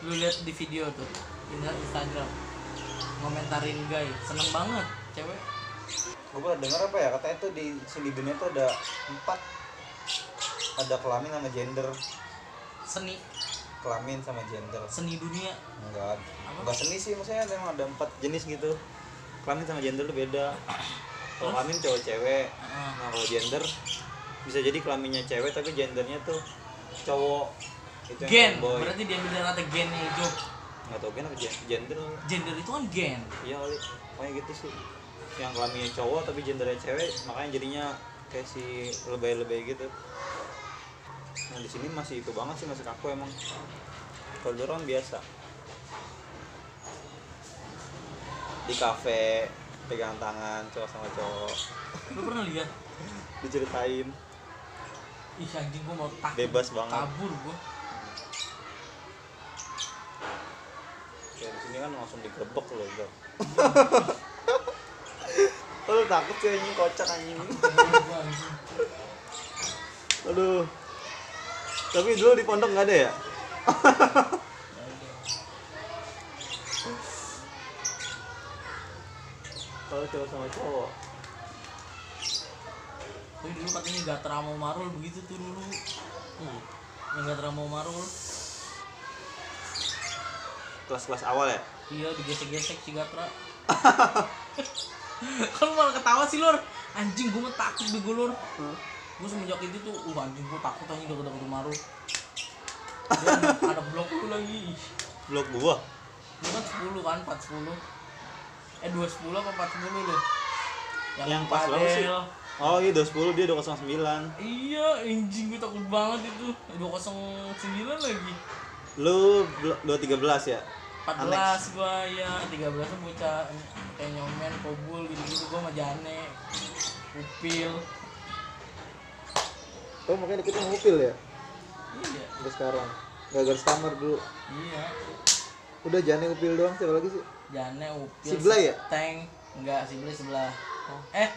lu lihat di video tuh di Instagram ngomentarin gay seneng banget cewek gue pernah denger apa ya katanya tuh di sini dunia tuh ada empat ada kelamin sama gender. Seni. Kelamin sama gender. Seni dunia. Enggak. Enggak seni sih maksudnya memang ada empat jenis gitu. Kelamin sama gender tuh beda. Kalau kelamin cowok cewek. Ah, nah kalau gender bisa jadi kelaminnya cewek tapi gendernya tuh cowok. Itu gen. tomboy. berarti dia bilang kata gennya itu nggak tau gen apa gen- gender. Gender itu kan gen. Iya kali. Pokoknya gitu sih. Yang kelaminnya cowok tapi gendernya cewek makanya jadinya kayak si lebay-lebay gitu nah di sini masih itu banget sih masih kaku emang. Kalau dulu kan biasa. Di kafe pegang tangan cowok sama cowok. Lu pernah lihat? Diceritain. Ih anjing gua mau takut. Bebas banget. Kabur gua. Ya di sini kan langsung digerebek loh bro. Lu takut sih anjing kocak anjing. aduh tapi dulu di pondok nggak ada ya? Kalau cowok sama cowok. Tapi dulu katanya Gatra mau Marul begitu tuh dulu. Hmm. yang Gatra mau Marul. Kelas-kelas awal ya? Iya digesek-gesek si Gatra. Kan malah ketawa sih lor anjing gua mah takut bego lor gue semenjak itu tuh uh anjing gue takut anjing udah ketemu Maru. Dia ada, blok tuh lagi. Blok gua? Dia kan 10 kan 410 eh 210 apa 410 loh Yang pas berapa sih? oh iya 210 dia 209 iya anjing gue takut banget itu. 209 lagi. Lu bl- 213 ya? 14 gua ya 13 tuh bocah kayak nyomen kobul gitu-gitu gua sama Jane upil oh makanya kita ngupil ya? Iya. Sampai sekarang. Gagal kamar dulu. Iya. Udah jane upil doang siapa lagi sih? Jane upil Si Blay ya? tank enggak si Blay sebelah. Eh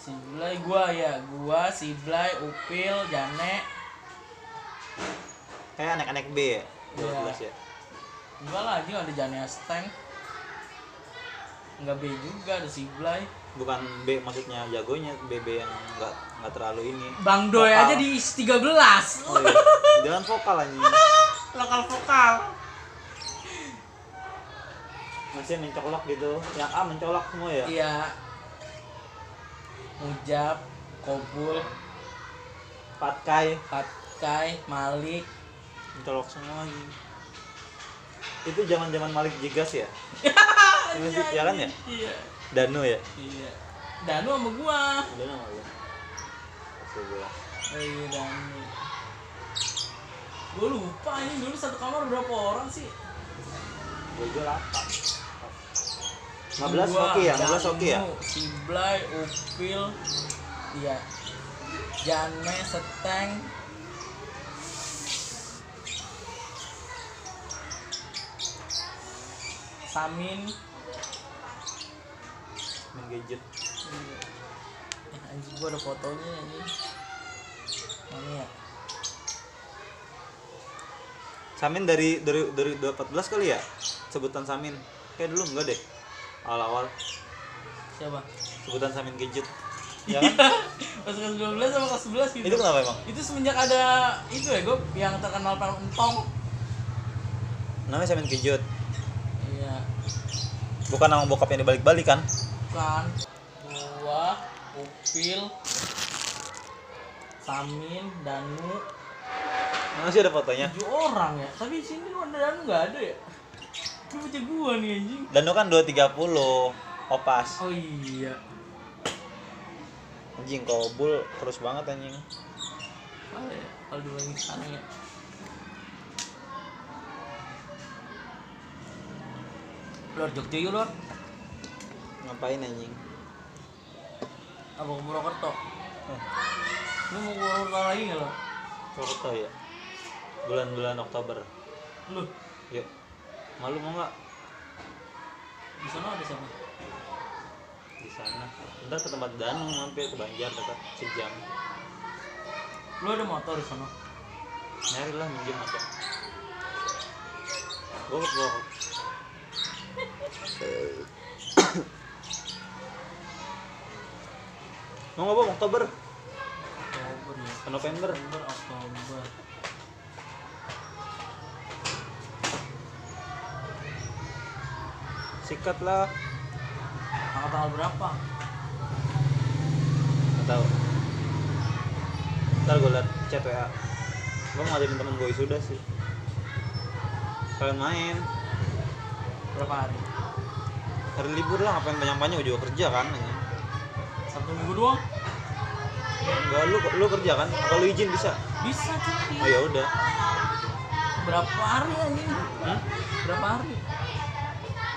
si Blay gua ya. Gua si Blay upil Jane. Kayak anak-anak B ya? Iya. 12 ya? Enggak lah anjing ada Jane Steng enggak B juga ada si Blay. Bukan B maksudnya jagonya. BB yang nggak nggak terlalu ini Bang Doy Vokal. aja di 13 oh iya jangan vokal anjing lokal vokal masih mencolok gitu yang A mencolok semua ya Iya. Mujab, Kobul, Patkai Patkai, Malik. mencolok semua anjing itu zaman zaman Malik Jigas ya Iya sih, ya kan ya? Iya. Danu ya Iya. Danu sama gua. Danu sama gua. Oh iya Danu. Gua lupa ini dulu satu kamar berapa orang sih? Juga 8 15 Gua, oke ya 15 oke ya Danu, Siblay, Upil, iya. Jane, Seteng, Samin, main gadget Eh, anjing gua ada fotonya ini. Mana ya? Samin dari dari dari 2014 kali ya sebutan Samin kayak dulu enggak deh awal-awal Siapa? sebutan Samin gadget ya kan Pas kelas 12 sama kelas 11 gitu. itu kenapa emang Itu semenjak ada itu ya, gue yang terkenal paling entong. namanya Samin gadget Iya, bukan nama bokap yang dibalik-balik kan kan. Gua, Upil, Samin, Danu, masih ada fotonya tujuh orang ya. Tapi di sini lu ada Danu nggak ada ya? Itu baca gua nih anjing. Danu kan 230 opas Oh iya. anjing kobul terus banget anjing Apa ya? Kalau dibanding sekarang ya. Lord Jogja yuk Lord. ngapain anjing Apa ke Purwokerto? Eh, Lu mau ke Purwokerto lagi nggak lo? Purwokerto ya bulan-bulan Oktober Lu yuk malu mau nggak di sana ada siapa? di sana ntar ke tempat Danu mampir ke Banjar dekat sejam Lu ada motor di sana? nyari lah minjem aja Bokap bokap. Mau nggak bang Oktober? Oktober ya Ke November? November Oktober Sikat lah. tanggal tanggal berapa Nggak tahu. Ntar gue liat chat WA. Gue mau ngajarin temen gue sudah sih. Kalian main. berapa hari Hari libur lah ngapain banyak-banyak juga kerja kan anjing. satu minggu doang Enggak lu lu kerja kan? Kalau izin bisa. bisa cuti Oh ya udah. berapa hari anjing Hmm? berapa hari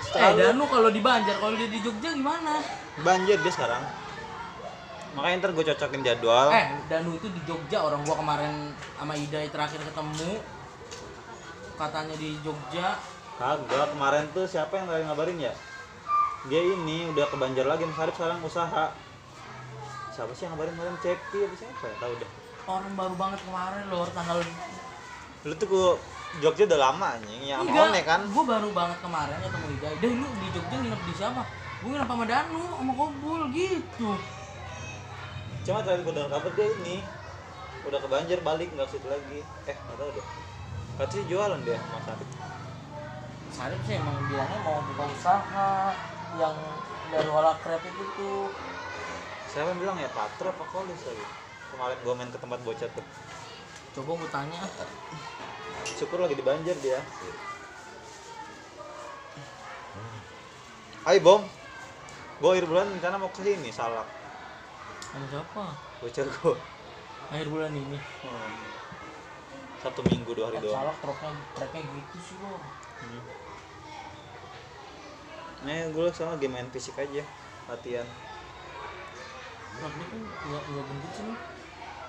Setelah eh lu- Danu kalau di Banjar kalau dia di Jogja gimana Banjir dia sekarang. Makanya ntar gue cocokin jadwal. eh Danu itu di Jogja orang gua kemarin sama Ida terakhir ketemu katanya di Jogja Kagak, kemarin tuh siapa yang tadi ngabarin ya? Dia ini udah ke Banjar lagi, Mas Arif sekarang usaha. Siapa sih yang ngabarin kemarin? Cepi apa siapa ya? Tahu deh. orang baru banget kemarin loh tanggal Lu tuh ke Jogja udah lama anjing, ya sama One kan? gue baru banget kemarin ketemu Ida Ida lu di Jogja nginep di siapa gue nginep sama Danu sama Kobul gitu Cuma terakhir gue dengar kabar dia ini udah ke Banjar balik nggak situ lagi. Eh, nggak tahu deh. Katanya jualan dia Mas Arif. Sarip sih emang bilangnya mau buka usaha yang dari olah krep itu tuh Siapa yang bilang ya Patra apa Kolis lagi? Kemarin gue main ke tempat bocah tuh. coba gue tanya Syukur lagi di Banjar dia. Ayo bom, gue akhir bulan rencana mau ke sini salak. sama siapa Bocah gue. akhir bulan ini Hmm. Satu minggu dua hari eh, doang. salah truknya treknya gitu sih lo Hmm. Nih gue sama game main fisik aja latihan. Nah, ini kan nggak nggak gendut sih lo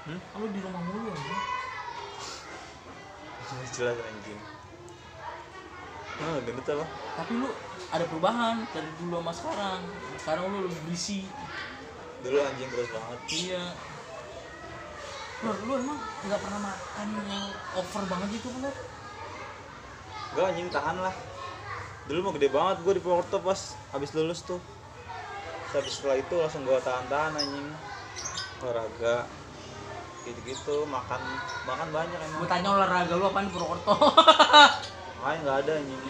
Hmm? Kan lu di rumah mulu ya Jelas anjing. Ah, gendut apa? tapi lu ada perubahan dari dulu sama sekarang sekarang lu lebih berisi Dulu anjing terus banget. iya Lur, lu emang nggak pernah makan yang over banget gitu kan? Gue anjing tahan lah. Dulu mau gede banget gue di Purwokerto pas habis lulus tuh. Habis setelah itu langsung gue tahan-tahan anjing. Olahraga. Gitu-gitu makan makan banyak gue emang. Tanya olahraga lu apaan di Purwokerto? Makanya nggak ada anjing.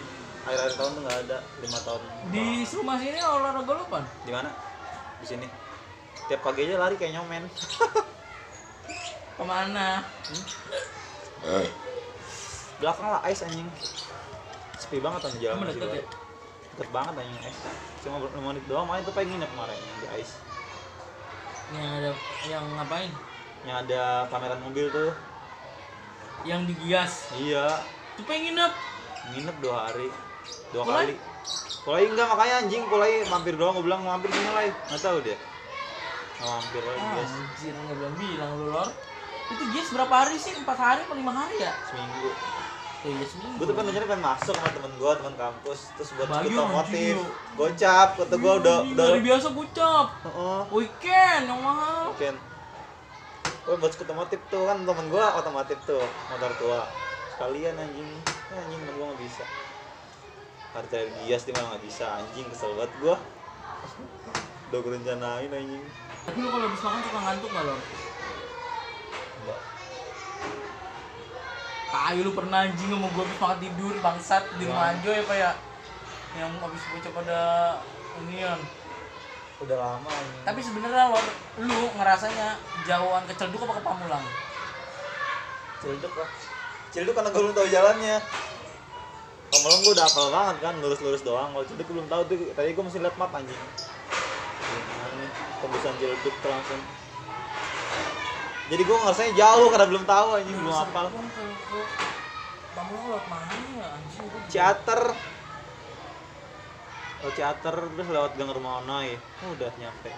Akhir-akhir tahun tuh nggak ada lima tahun. Di rumah sini olahraga lu apaan? di mana? Di sini. Tiap pagi aja lari kayak nyomen. Ke mana? belakang lah ice anjing. Sepi banget anjing jalan masih deket banget anjing ice cuma ber- lima menit doang makanya tuh pengen nginep kemarin yang di ice yang ada yang ngapain? yang ada pameran mobil tuh. Yang digias iya. Tuh pengen nginep. Nginep dua hari. Dua Pulai? kali. Pulai enggak makanya anjing Pulai mampir doang gue bilang mampir sini lah nggak tahu dia. Nggak mampir lagi ah, guys anjir nggak bilang bilang lu lor. Itu gias berapa hari sih? empat hari atau lima hari ya? seminggu iya seminggu. Gue tuh kan rencananya pengen masuk sama temen gue teman kampus. Terus buat Bayu, ikut otomotif gocap kata gue udah udah Dari biasa gucap Heeh. Weekend yang mahal. Mungkin Gue buat otomotif tuh kan temen gue otomotif tuh motor tua. Sekalian anjing. Eh, anjing temen gue nggak bisa. Harga gias dia malah nggak bisa. Anjing kesel banget gue udah gue rencanain anjing. Tapi lu kalau habis makan suka ngantuk gak lor? Enggak. Kayu lu pernah anjing sama gue habis makan tidur bangsat di rumah. Anjo ya pak ya. Yang habis bocah pada unian udah lama anjing. Tapi sebenarnya lor, lu ngerasanya jauhan ke Celduk apa ke Pamulang? Cilduk lah Cilduk karena gue belum tahu jalannya. Pamulang gue udah hafal banget kan lurus-lurus doang. Kalau Cilduk gue belum tahu tuh tadi gue mesti liat map anjing. Nih. Tembusan Cilduk tuh langsung. Jadi gue ngerasanya jauh karena belum tahu anjing belum hafal Pamulang lewat mana ya anjing? Ciater. Oh Ciater terus lewat gang rumah Onoy oh, udah nyampe.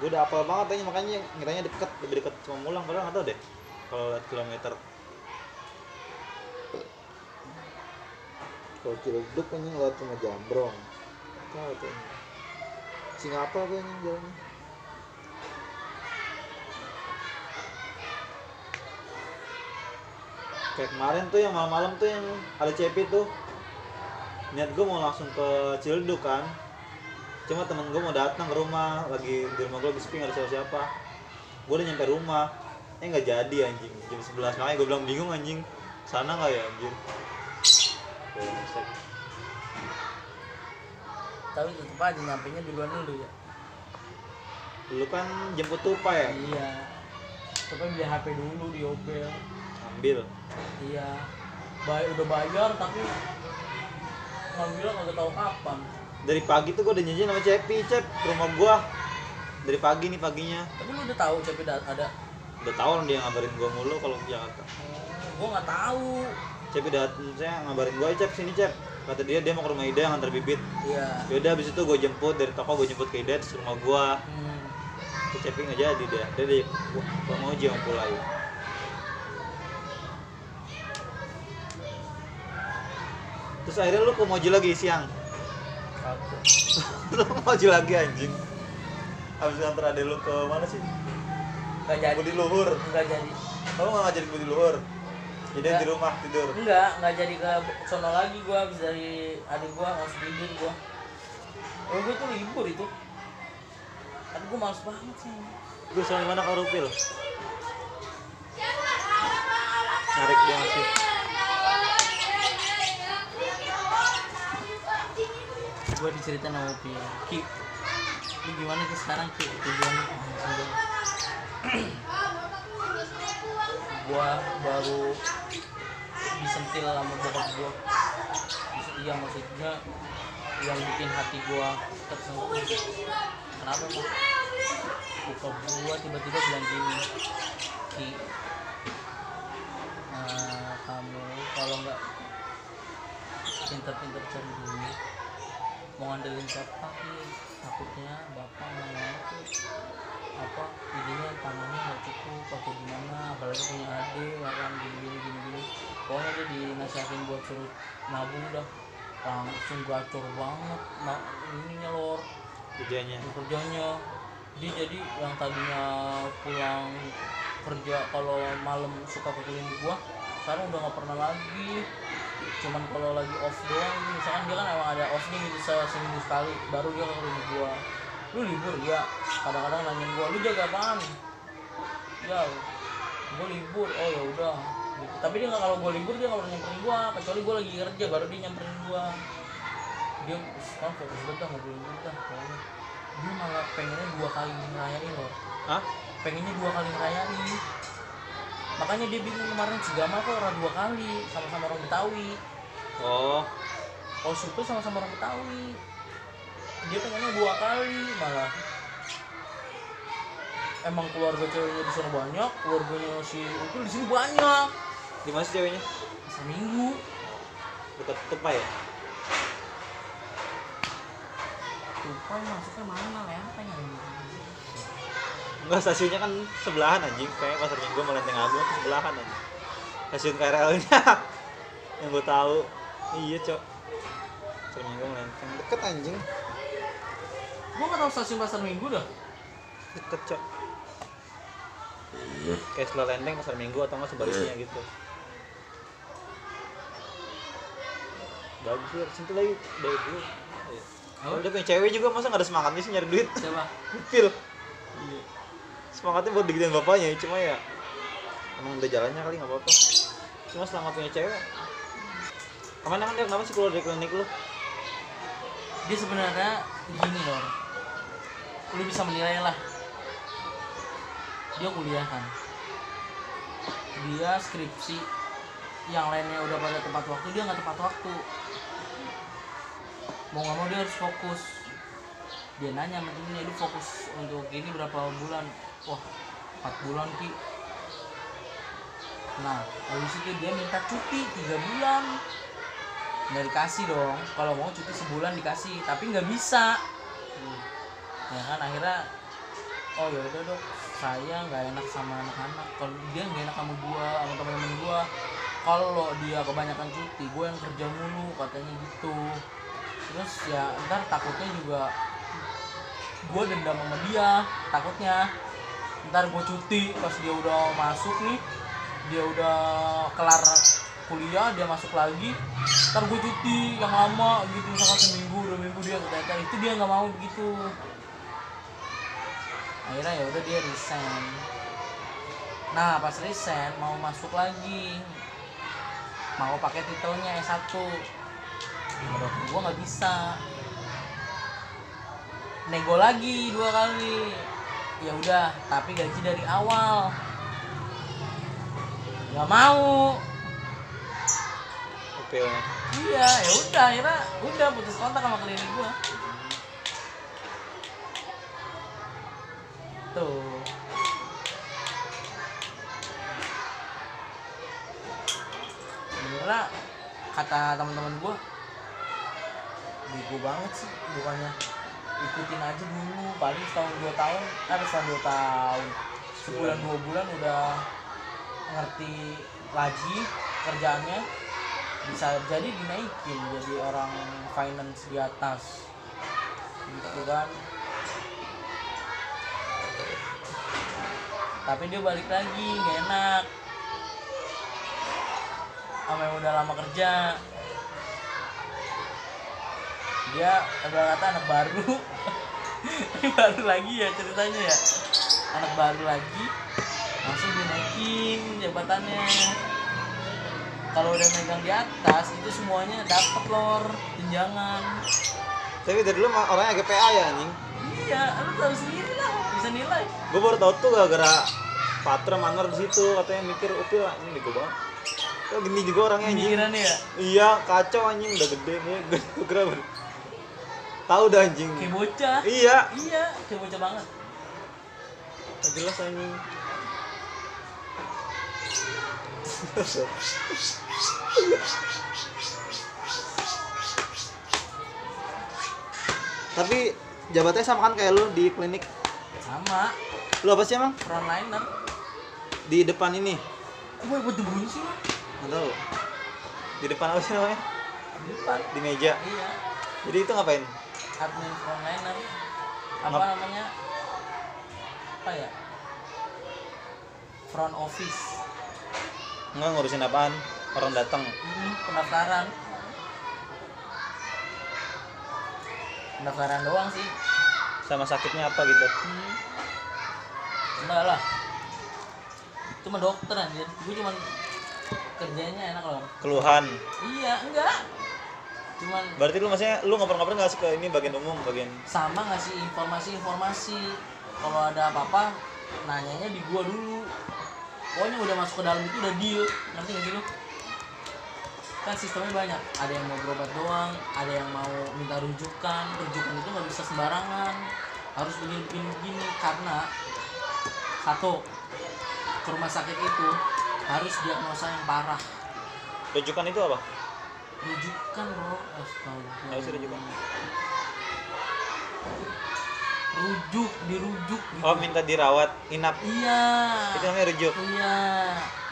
Gue udah hafal banget aja makanya ngiranya deket lebih deket sama Mulang. Padahal nggak tahu deh kalau lihat kilometer. Kalau Ciledug kan yang lewat sama Jambrong. Tahu tuh Singapura gue yang jalannya kayak kemarin tuh yang malam-malam tuh yang ada cepi tuh. Niat gue mau langsung ke Ciledug kan. Cuma temen gue mau datang ke rumah lagi di rumah gue lagi sepi nggak ada siapa-siapa. Gue udah nyampe rumah. Eh nggak jadi anjing. Jam 11 makanya gue bilang bingung anjing. Sana nggak ya anjing? Brengsek. tapi tetep aja nyampe nya duluan dulu ya. Lu kan jemput tupa ya? Iya. Tapi beli HP dulu di Opel ambil iya. Bay udah bayar tapi ngambilnya nggak tahu kapan. Dari pagi tuh gue udah janjian sama Cepi Cep ke rumah gue dari pagi nih paginya. Tapi lu udah tahu CP da- ada? Udah tahu dia ngabarin gue mulu kalau ke Jakarta. Oh, gua nggak tahu. Cep udah saya ngabarin gue Cep sini Cep. Kata dia dia mau ke rumah Ida yang antar bibit. Iya. Yaudah abis itu gue jemput dari toko gue jemput ke Ida terus ke rumah gue hmm. ke Cepi nggak jadi deh. Dia di gue mau aja mau pulang terus akhirnya lu ke Moji lagi siang? Lu ke Moji lagi anjing. Abis nganter adek lu ke mana sih? Nggak jadi. Budi Luhur. Nggak jadi. Kamu nggak ngajarin Budi Luhur? Jadi di rumah tidur. Enggak nggak jadi ke sono lagi gua habis dari adik gua langsung tidur gua. Oh gua tuh libur itu. Tapi gua males banget sih Gue sama mana kau Rupil? Narik dia masih. Gua diceritain sama Upi. Ki lu gimana ki sekarang Ki? Tujuan gua baru disentil sama bokap gua. Iya maksudnya yang bikin hati gua tersentuh. Kenapa mah bokap gua tiba-tiba bilang gini Ki eh, kamu kalau nggak pinter-pinter cari duit mau ngandelin siapa Ki takutnya bapak mama tuh apa ininya tangannya nggak cukup atau gimana? Apalagi punya adik kan gini gini gini gini pokoknya dia dinasihatin buat suruh nabung dah. Langsung gacor banget nah ininya lor. Kerjanya. kerjanya. Dia jadi yang tadinya pulang kerja kalau malam suka klinik gua sekarang udah nggak pernah lagi cuman kalau lagi off doang misalkan dia kan emang ada off nih bisa seminggu sekali baru dia ke klinik gua. Lu libur? Ya kadang-kadang nanyain gua lu jaga apaan? Ya gua libur. Oh ya udah. Gitu. tapi dia nggak kalau gua libur dia nggak pernah nyamperin gua kecuali gua lagi kerja baru dia nyamperin gua. Dia sekarang fokus dah ngobrolin kita pokoknya. Dia malah pengennya dua kali ngerayain loh. Hah? pengennya dua kali ngerayain. Makanya dia bingung kemarin si Gamal kok orang dua kali sama-sama orang Betawi Oh, kalau Supi sama-sama orang Betawi dia pengennya dua kali malah emang keluarga ceweknya di sana banyak keluarganya si Upil di sini banyak di mana sih ceweknya? seminggu Dekat Tupai ya? Tupai masuknya mana lempeng ya Enggak, stasiunnya kan sebelahan anjing. Kayak pasar minggu sama Lenteng Agung sebelahan anjing. Stasiun KRL-nya yang gue tahu. Iya, Cok. Pasar minggu sama Lenteng deket anjing. gua nggak tahu stasiun pasar minggu dah Deket, Cok. Kayak setelah Lenteng pasar minggu atau enggak sebaliknya gitu. Bagus ya, sentuh lagi dari dulu. Iya. Kalau dia punya cewek juga masa nggak ada semangatnya sih nyari duit? siapa Pil. Semangatnya buat digidein bapaknya, cuma ya emang udah jalannya kali nggak apa-apa. Cuma selama punya cewek. Ke mana kan dia kenapa sih keluar dari klinik lu? dia sebenarnya gini loh lu bisa menilai lah. Dia kuliah kan. Dia skripsi yang lainnya udah pada tepat waktu dia nggak tepat waktu. Mau nggak mau dia harus fokus. Dia nanya sama temennya lu fokus untuk gini berapa bulan? Wah 4 bulan ki. Nah habis itu dia minta cuti tiga bulan nggak dikasih dong. Kalau mau cuti sebulan dikasih tapi nggak bisa. Ya kan akhirnya oh ya udah dok saya nggak enak sama anak-anak. Kalau dia nggak enak sama gua sama teman-teman gua. Kalau dia kebanyakan cuti gua yang kerja mulu katanya gitu. Terus ya ntar takutnya juga gua dendam sama dia takutnya. Ntar gua cuti pas dia udah masuk nih dia udah kelar kuliah dia masuk lagi ntar gue cuti yang lama gitu misalkan seminggu dua minggu dia keteter itu dia nggak mau begitu. Akhirnya ya udah dia resign. Nah pas resign mau masuk lagi. Mau pakai titelnya S1 menurut gua nggak bisa. Nego lagi dua kali. Ya udah tapi gaji dari awal. Nggak mau Upilnya. iya ya udah akhirnya udah putus kontak sama klinik gua. Tuh. Sebenarnya kata teman-teman gua bego banget sih bukannya. Ikutin aja dulu paling setahun dua tahun kan setahun dua tahun. Sebulan dua bulan udah ngerti lagi kerjaannya bisa jadi dinaikin jadi orang finance di atas. Gitu kan. Tapi dia balik lagi gak enak. Sama yang udah lama kerja. Dia udah kata anak baru. Ini baru lagi ya ceritanya ya. Anak baru lagi langsung dinaikin jabatannya kalau udah megang di atas itu semuanya dapat lor tunjangan Tapi dari dulu orangnya agak PA ya anjing. iya lu tahu sendiri lah bisa nilai Gue baru tau tuh gara-gara Patra Manor di situ katanya mikir Upil ini bego banget. Kok gini juga orangnya anjing. pikirannya ya Iya, kacau anjing udah gede nih. Gue kira Tahu dah anjing. kayak bocah Iya, iya kayak bocah banget Nggak jelas anjing. Tapi jabatannya sama kan kayak lu di klinik. sama Lu apa sih emang? frontliner Di depan ini. gue buat bunyi sih? Nggak tahu. Di depan apa sih namanya? di depan Di meja. iya Jadi itu ngapain? admin frontliner apa Ngap- namanya apa ya front office Nggak ngurusin apaan? Orang datang. hmm, pendaftaran pendaftaran doang sih. Sama sakitnya apa gitu? hmm. enggak lah. Itu mah dokter anjir. Gue cuman kerjanya enak loh. Keluhan. iya enggak. Cuman Berarti lu maksudnya lu ngoper-ngoper nggak sih ke ini bagian umum, bagian? Sama ngasih informasi-informasi. Kalau ada apa-apa nanyanya di gua dulu. Pokoknya udah masuk ke dalam itu udah deal. Ngerti nggak sih lu kan sistemnya banyak ada yang mau berobat doang ada yang mau minta rujukan rujukan itu nggak bisa sembarangan harus begini begini begini karena satu ke rumah sakit itu harus diagnosa yang parah rujukan itu apa? rujukan bro astaga Apa sih rujukan? rujuk dirujuk gitu Oh, minta dirawat inap. iya Itu namanya rujuk. iya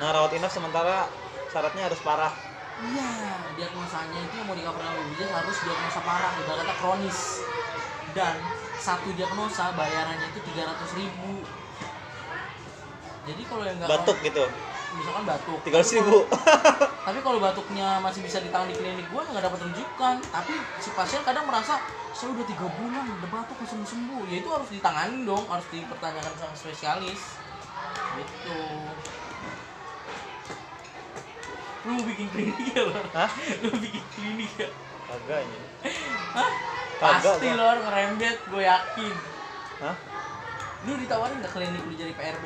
Nah, rawat inap sementara syaratnya harus parah. Iya. Diagnosanya itu yang mau di cover sama BPJS harus diagnosa parah ibarat kata kronis. Dan satu diagnosa bayarannya itu 300.000 ribu. Jadi kalau yang nggak Batuk gitu. misalkan batuk. Tiga Tapi ribu. kalau- tapi kalau batuknya masih bisa ditangani di klinik gue nggak dapat rujukan. Tapi si pasien kadang merasa saya udah tiga bulan udah batuk sembuh sembuh. Ya itu harus ditangani dong harus dipertanyakan sama spesialis. Gitu lu bikin klinik ya lo Hah? lu bikin klinik ya Kagak ini. Hah? Pasti lo ngerembet gue yakin Hah? lu ditawarin nggak klinik lu jadi PRB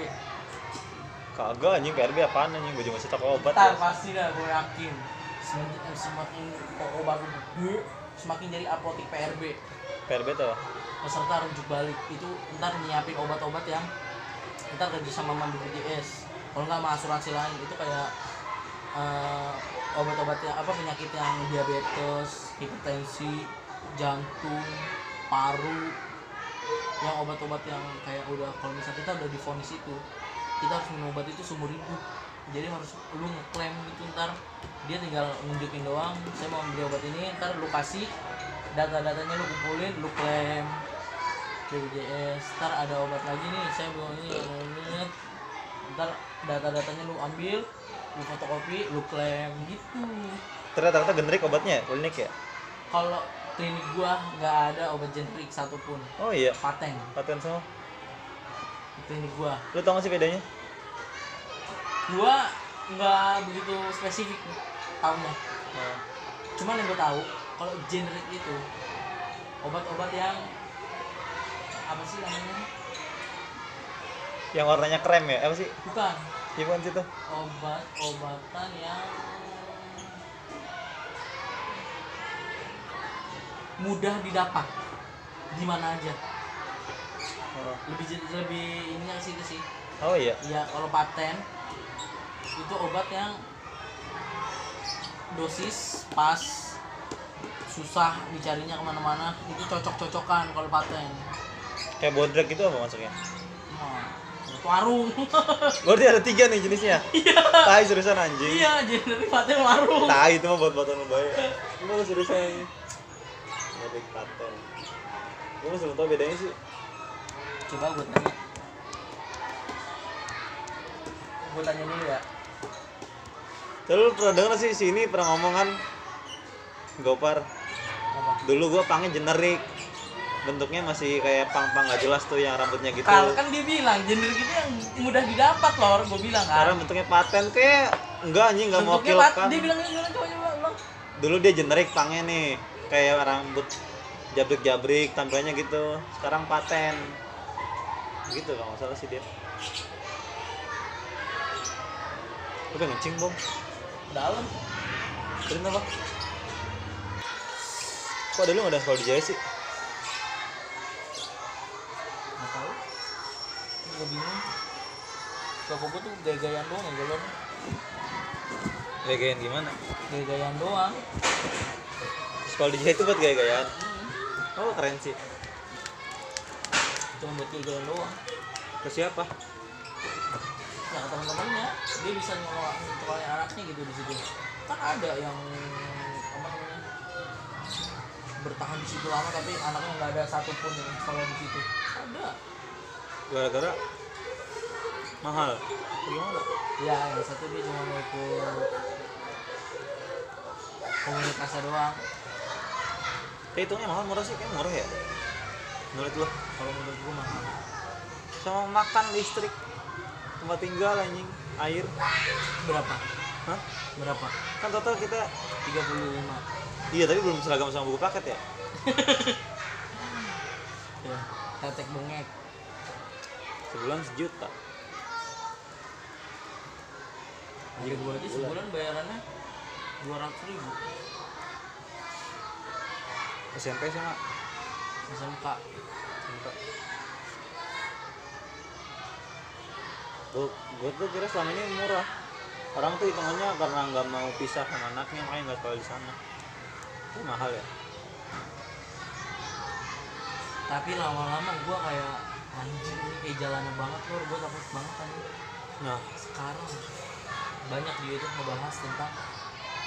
Kagak anjing PRB apaan anjing gue cuma cetak obat. Ntar ya. pasti dah gue yakin semakin semakin obat lu gede semakin jadi apotek PRB PRB tuh. peserta rujuk balik itu ntar nyiapin obat-obat yang ntar kerja sama sama BPJS kalau nggak sama asuransi lain itu kayak eh, obat-obat yang apa penyakit yang diabetes hipertensi jantung paru yang obat-obat yang kayak udah kalau misalnya kita udah difonis itu kita harus minum obat itu seumur hidup. Jadi harus lu ngeklaim gitu ntar dia tinggal nunjukin doang saya mau beli obat ini ntar lu kasih data-datanya lu kumpulin lu klaim. BPJS ntar ada obat lagi nih saya ini ini. Ntar data-datanya lu ambil lu fotokopi lu klaim gitu. Ternyata ternyata generik obatnya ya klinik ya? Kalau klinik gua nggak ada obat generik satupun. Oh iya? Paten paten semua? Klinik gua. Lu tau gak sih bedanya? Gua nggak begitu spesifik tahunya oh. cuman yang gua tahu kalau generik itu obat-obat yang apa sih namanya? Yang warnanya krem ya apa sih? Bukan iya bukan situ obat-obatan yang mudah didapat. Di mana aja? Oh, lebih lebih ini yang situ sih. Oh iya. Ya kalau paten itu obat yang dosis pas susah dicarinya ke mana-mana itu cocok-cocokan kalau paten. Kayak bodrek itu apa masuknya Wah, itu warung. Berarti ada tiga nih jenisnya? Iya. Tai seriusan anjing. Iya generik paten warung. Tai itu mah buat buatan lebay lu seriusan generik paten masih belum tau bedanya sih? Coba gue tanya. Gue tanya dulu ya. Terus lu pernah denger sih si ini pernah ngomong kan? Gopar. Dulu gua pangnya generik bentuknya masih kayak pang-pang gak jelas tuh yang rambutnya gitu. Kalau kan dia bilang generik itu yang mudah didapat loh gue bilang kan? Sekarang bentuknya paten kayak enggak anjing nggak mau pat kan? dia bilang gimana coba coba dulu dia generik pangnya nih kayak rambut jabrik-jabrik tampilannya gitu. Sekarang paten. Gitu kalau nggak salah sih dia. Lu pengen ngencing bong dalam. Apa? Kok ada lu nggak ada sekolah di Jaya sih? nggak tahu gue bingung. Bapak gue tuh gaya-gayaan doang ya galon Gaya-gayaan gimana? Gaya-gayaan doang. Sekolah di itu buat gaya-gayaan? Hmm. Oh keren sih. Cuma buat gaya-gayaan doang. Ke siapa? Ya ke teman-temannya Dia bisa nyewa nyekolahnya anaknya gitu di situ. Kan ada yang apa namanya bertahan di situ lama tapi anaknya nggak ada satupun yang sekolah di situ. Ada Gara-gara mahal. Gimana? ya yang satu dia cuma mau ikut komunitasnya doang. Kayak hitungnya mahal murah sih, kayak murah ya? Menurut lo? kalau menurut gua mahal. Sama makan listrik. Tempat tinggal anjing. Air. Berapa? Hah? berapa? Kan total kita 35 Iya tapi belum seragam sama buku paket ya? Ya tetek bengek Sebulan sejuta. Ada gua aja sebulan bayarannya 200 ribu. SMP sama? SMK gue gue tuh kira selama ini murah. Orang tuh hitungannya karena nggak mau pisah sama anaknya makanya nggak sekolah di sana. Itu mahal ya. Tapi lama-lama gua kayak anjing ini kayak jalannya banget lor gua takut banget kan nah. Sekarang banyak di YouTube ngebahas tentang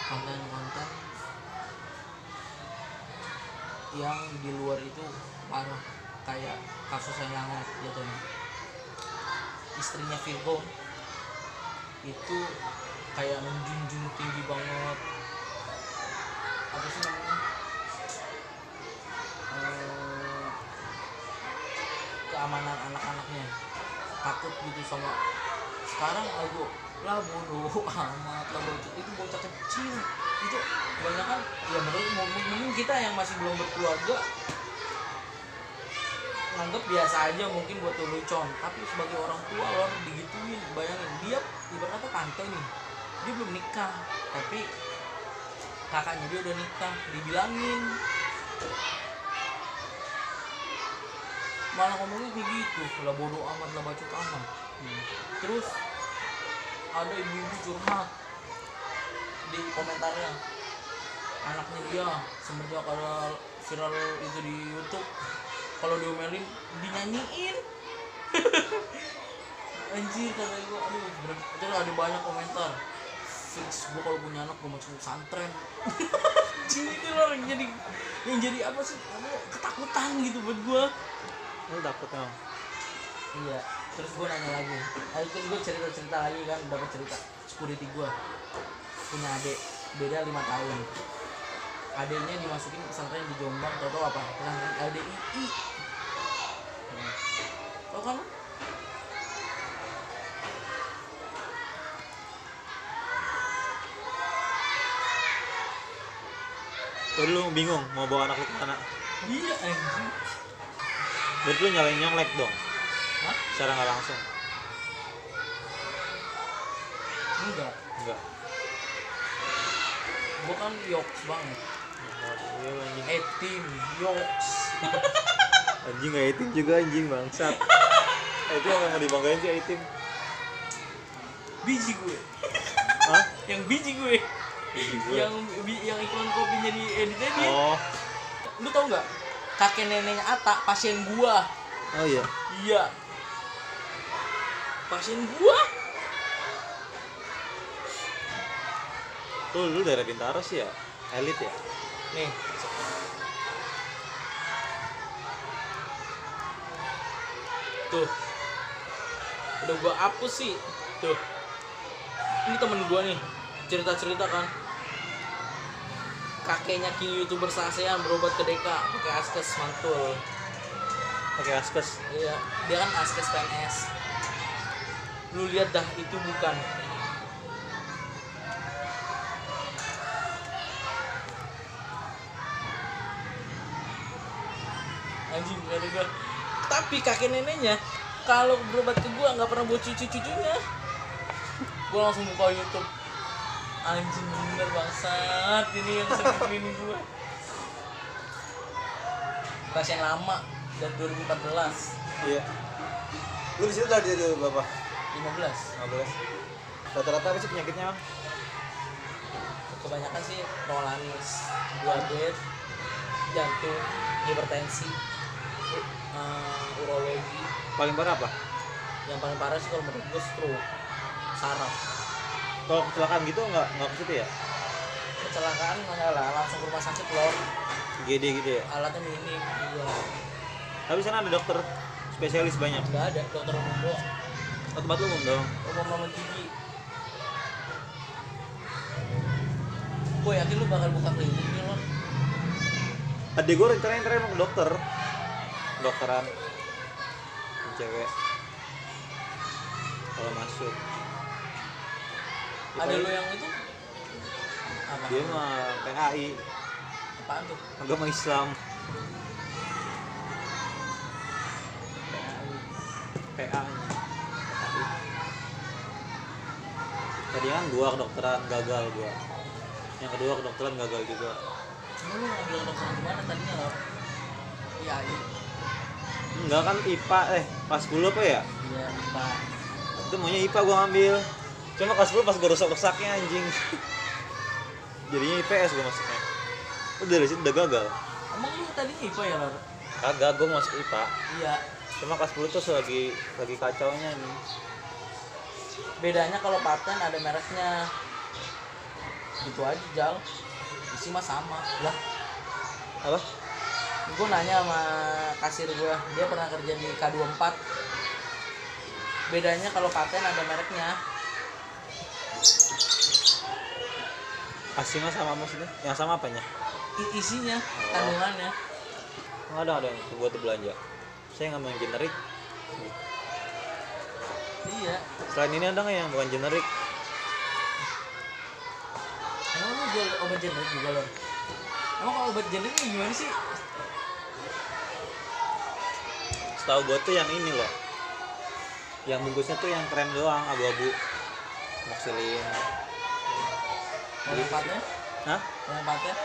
konten-konten yang di luar itu parah. Kayak kasus yang hangat jatuhnya. Istrinya Virgo itu kayak menjunjung tinggi banget. Apa sih namanya? Eh, keamanan anak-anaknya. Takut gitu sama sekarang aku lah bodoh amat lah bodoh. Itu bocah kecil. Itu banyak kan ya menurut mungkin kita yang masih belum berkeluarga nganggap biasa aja mungkin buat lelucon tapi sebagai orang tua lo digituin bayangin. Dia ibarat kata tante nih dia belum nikah. Tapi kakaknya dia udah nikah dibilangin malah ngomongnya kayak gitu. Lah bodoh amat lah bacot amat. Hmm. terus ada ibu-ibu curhat di komentarnya. Anaknya dia semenjak ada viral itu di YouTube. Kalau diomelin dinyanyiin. Anjir kata gue aduh bener terus ada banyak komentar. Fix gue kalau punya anak gue masuk pesantren. Anjing itu loh yang jadi yang jadi apa sih? Namanya ketakutan gitu buat gue lu takut emang iya terus gue nanya lagi. Nah, itu gue cerita cerita lagi kan dapat cerita. Security gue punya adik beda lima tahun. Adiknya dimasukin pesantren di Jombang tau tau apa? Pesantren LDII tau kan? Jadi lu bingung mau bawa anak lu ke mana? iya anjing Berarti lu nyalain nyonglek dong, Hah? secara nggak langsung. enggak Enggak. gue kan yoks banget Iya anjing. etim yoks Anjing nggak itim juga anjing bangsat. Eh, itu yang mau dibanggain sih itim. biji gue Hah? yang biji gue Biji gue. yang yang iklan kopinya di edit edit Oh. lu tau nggak kakek neneknya Ata pasien gua Oh iya. iya. Pasien gua Tuh lu daerah Bintaro sih ya. Elit ya. nih. Tuh. Udah gua hapus sih. Tuh. Ini temen gua nih. Cerita cerita kan kakeknya king youtuber se ASEAN berobat ke DK pakai askes mantul Pakai askes. Iya, dia kan askes PNS. Lu lihat dah itu bukan. Anjing kata gua. Tapi kakek neneknya kalau berobat ke gua nggak pernah buat cucu-cucunya. Gua langsung buka YouTube. Anjing bener bangsat ini yang sering gua. Pasien lama dan 2014 Iya. Lu di situ dari dari berapa? 15 15. Rata-rata apa sih penyakitnya? Bang? kebanyakan sih rolanis diabetes jantung hipertensi eh, urologi Paling parah apa? yang paling parah sih kalau menurut gue stroke saraf Kalau kecelakaan gitu nggak nggak ke situ ya? kecelakaan enggak lah langsung ke rumah sakit loh GD gitu ya. alatnya minim iya Tapi sana ada dokter spesialis banyak. nggak ada dokter umum doang Oh, tempat umum dong. umum sama gigi gue yakin lu bakal buka klinik nih lo Adik gue rencananya ntar emang ke dokter. Dokteran. Cewek. Kalau masuk. Ada lu yang itu apa Dia mah PAI, apaan tuh agama Islam. PA. Tadi kan gua kedokteran gagal gua. Yang kedua kedokteran gagal juga. Lu ngambil dokter gimana tadinya lo iya Enggak kan IPA eh pas 10 apa ya? iya pak Itu maunya IPA gua ngambil. Cuma kelas 10 pas gua rusak-rusaknya anjing. Jadinya IPS gua masuknya. Udah dari situ udah gagal. Emang lu tadinya IPA ya, Lor? Kagak gua masuk IPA. Iya. Cuma kelas 10 tuh lagi lagi kacaunya nih. Bedanya kalau paten ada mereknya. Gitu aja, Jal. Isi mah sama. Lah, Apa? gue nanya sama kasir gue, dia pernah kerja di K24. Bedanya kalau paten ada mereknya. Aslinya sama maksudnya? Yang sama apanya? I- isinya, kandungannya. Oh, ada ada yang buat belanja. Saya nggak yang generik. Iya. Selain ini ada nggak yang bukan generik? Emang lu jual obat generik juga, Lor? Emang kalau obat generik ini gimana sih? Setahu gua tuh yang ini loh. Yang bungkusnya tuh yang krem doang, abu-abu. Yang paten? Hah? Paten?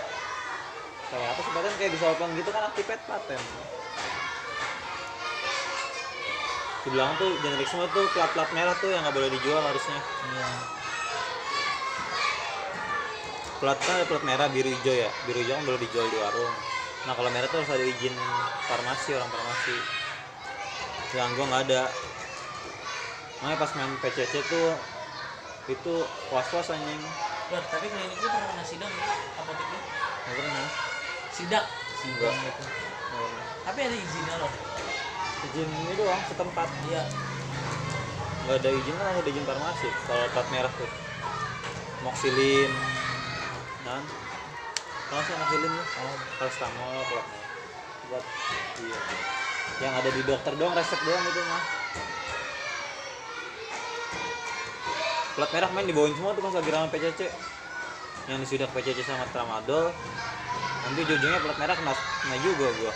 Kayak apa sih paten kayak disolpan gitu kan aktifat paten. Di belakang tuh generik semua tuh plat-plat merah tuh yang nggak boleh dijual harusnya. Iya. Plat kan plat merah biru hijau ya. Biru hijau kan boleh dijual di warung. Nah kalau merah tuh harus ada izin farmasi orang farmasi. Yang gua nggak ada. Makanya pas main PCC tuh itu was-was anjing. Lor, tapi klinik lu pernah kena sidang nggak? Apotek lu? Nggak pernah. Sidak. Nggak pernah. Tapi ada izinnya loh. Izin ini doang setempat. Iya. nggak ada izin kan ada izin farmasi kalau plat merah tuh moxilin dan kalau sih moxilin tuh oh paracetamol merah buat iya yang ada di dokter doang resep doang itu mah plat merah main dibawain semua tuh pas lagi rame PCC yang disidak PCC sama tramadol. Nanti ujung-ujungnya plat merah kena, kena juga gua.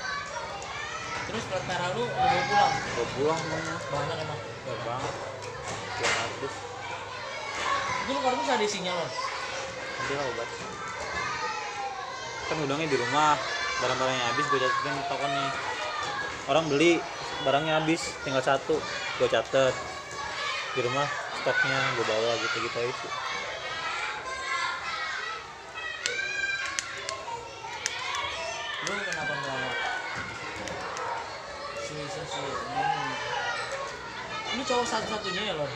Terus plat merah lu udah pulang? Gua pulang semuanya banyak emang? Gak banget. Kardus itu lu kardus ada isinya loh nanti lah obat. Kan gudangnya di rumah. Barang-barangnya habis gue catetin tokennya orang beli barangnya habis tinggal satu. Gue catet. Di rumah stoknya gue bawa gitu gitu itu lu kenapa nggak si si si hmm. lu cowok satu-satunya ya loh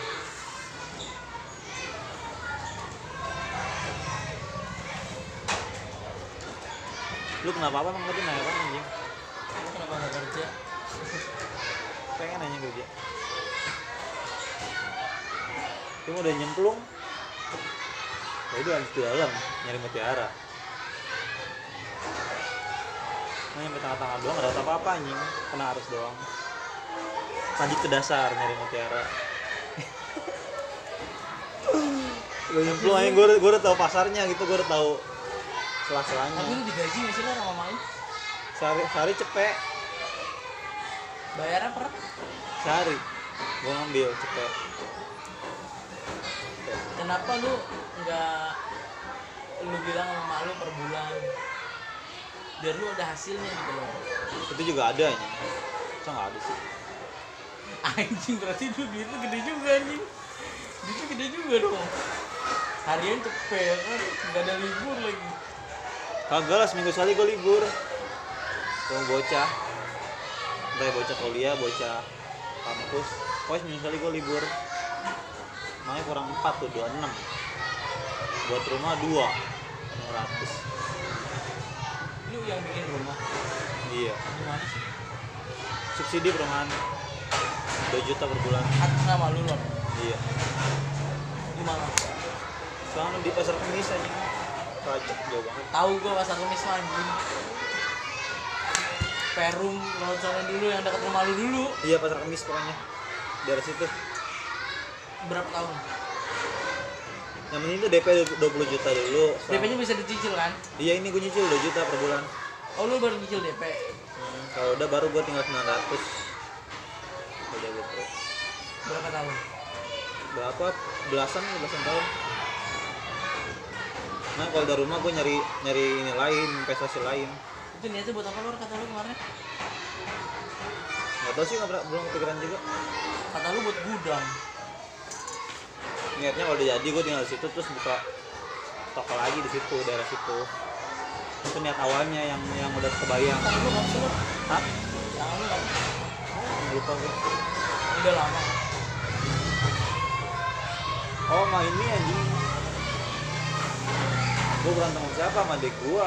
lu kenapa apa emang tadi nanya apa anjing lu kenapa nggak kerja? Pengen nanya kerja cuma udah nyemplung. Ya udah harus dalam nyari mutiara. Nah nyampe tengah-tengah doang gak ada apa-apa anjing. Kena arus doang. Lanjut ke dasar nyari mutiara. Udah nyemplung aja gue udah, gue udah tahu pasarnya gitu gue udah tahu selah-selahnya tapi lu digaji nggak sih lo sama mama lu sehari sehari cepet bayarnya per sehari. Gue ngambil cepet kenapa lu nggak lu bilang sama mak lu per bulan? Biar lu ada hasilnya gitu loh. Itu juga ada ya masa nggak ada sih. Anjing berarti lu duit lu gede juga anjing. Duit lu gede juga dong. Harian cepet nggak ada libur lagi. Kagak lah seminggu sekali gue libur. Sama bocah. Entah ya bocah kuliah bocah kampus. Pokoknya seminggu sekali gue libur makanya kurang 4 tuh 26 buat rumah 2 600 lu yang bikin rumah? Iya. Gimana sih? Subsidi perumahan. 2 juta per bulan. Atas nama lu loh iya. Gimana sekarang di pasar kemis aja. Pajak jauh banget. Tahu gua pasar kemis mah, anjing. Perum lewat sana dulu yang dekat rumah lu dulu. Iya pasar kemis pokoknya. Dari situ berapa tahun? Yang penting itu DP 20 juta dulu DP nya bisa dicicil kan? Iya ini gue nyicil 2 juta per bulan. Oh lu baru cicil DP Hmm, kalau udah baru gue tinggal 900 udah gitu. Berapa tahun? Berapa? Belasan belasan tahun. Nah kalau dari rumah gue nyari nyari ini lain investasi lain. Itu niatnya buat apa lu kata lu kemarin. Nggak tahu sih nggak pernah belum kepikiran juga. Kata lu buat gudang niatnya kalau udah jadi gue tinggal di situ terus buka toko lagi di situ daerah situ. Itu niat awalnya yang yang udah kebayang. Hah? gue udah lama. Oh mah ini anjing. Gue berantem sama siapa? Sama adik gue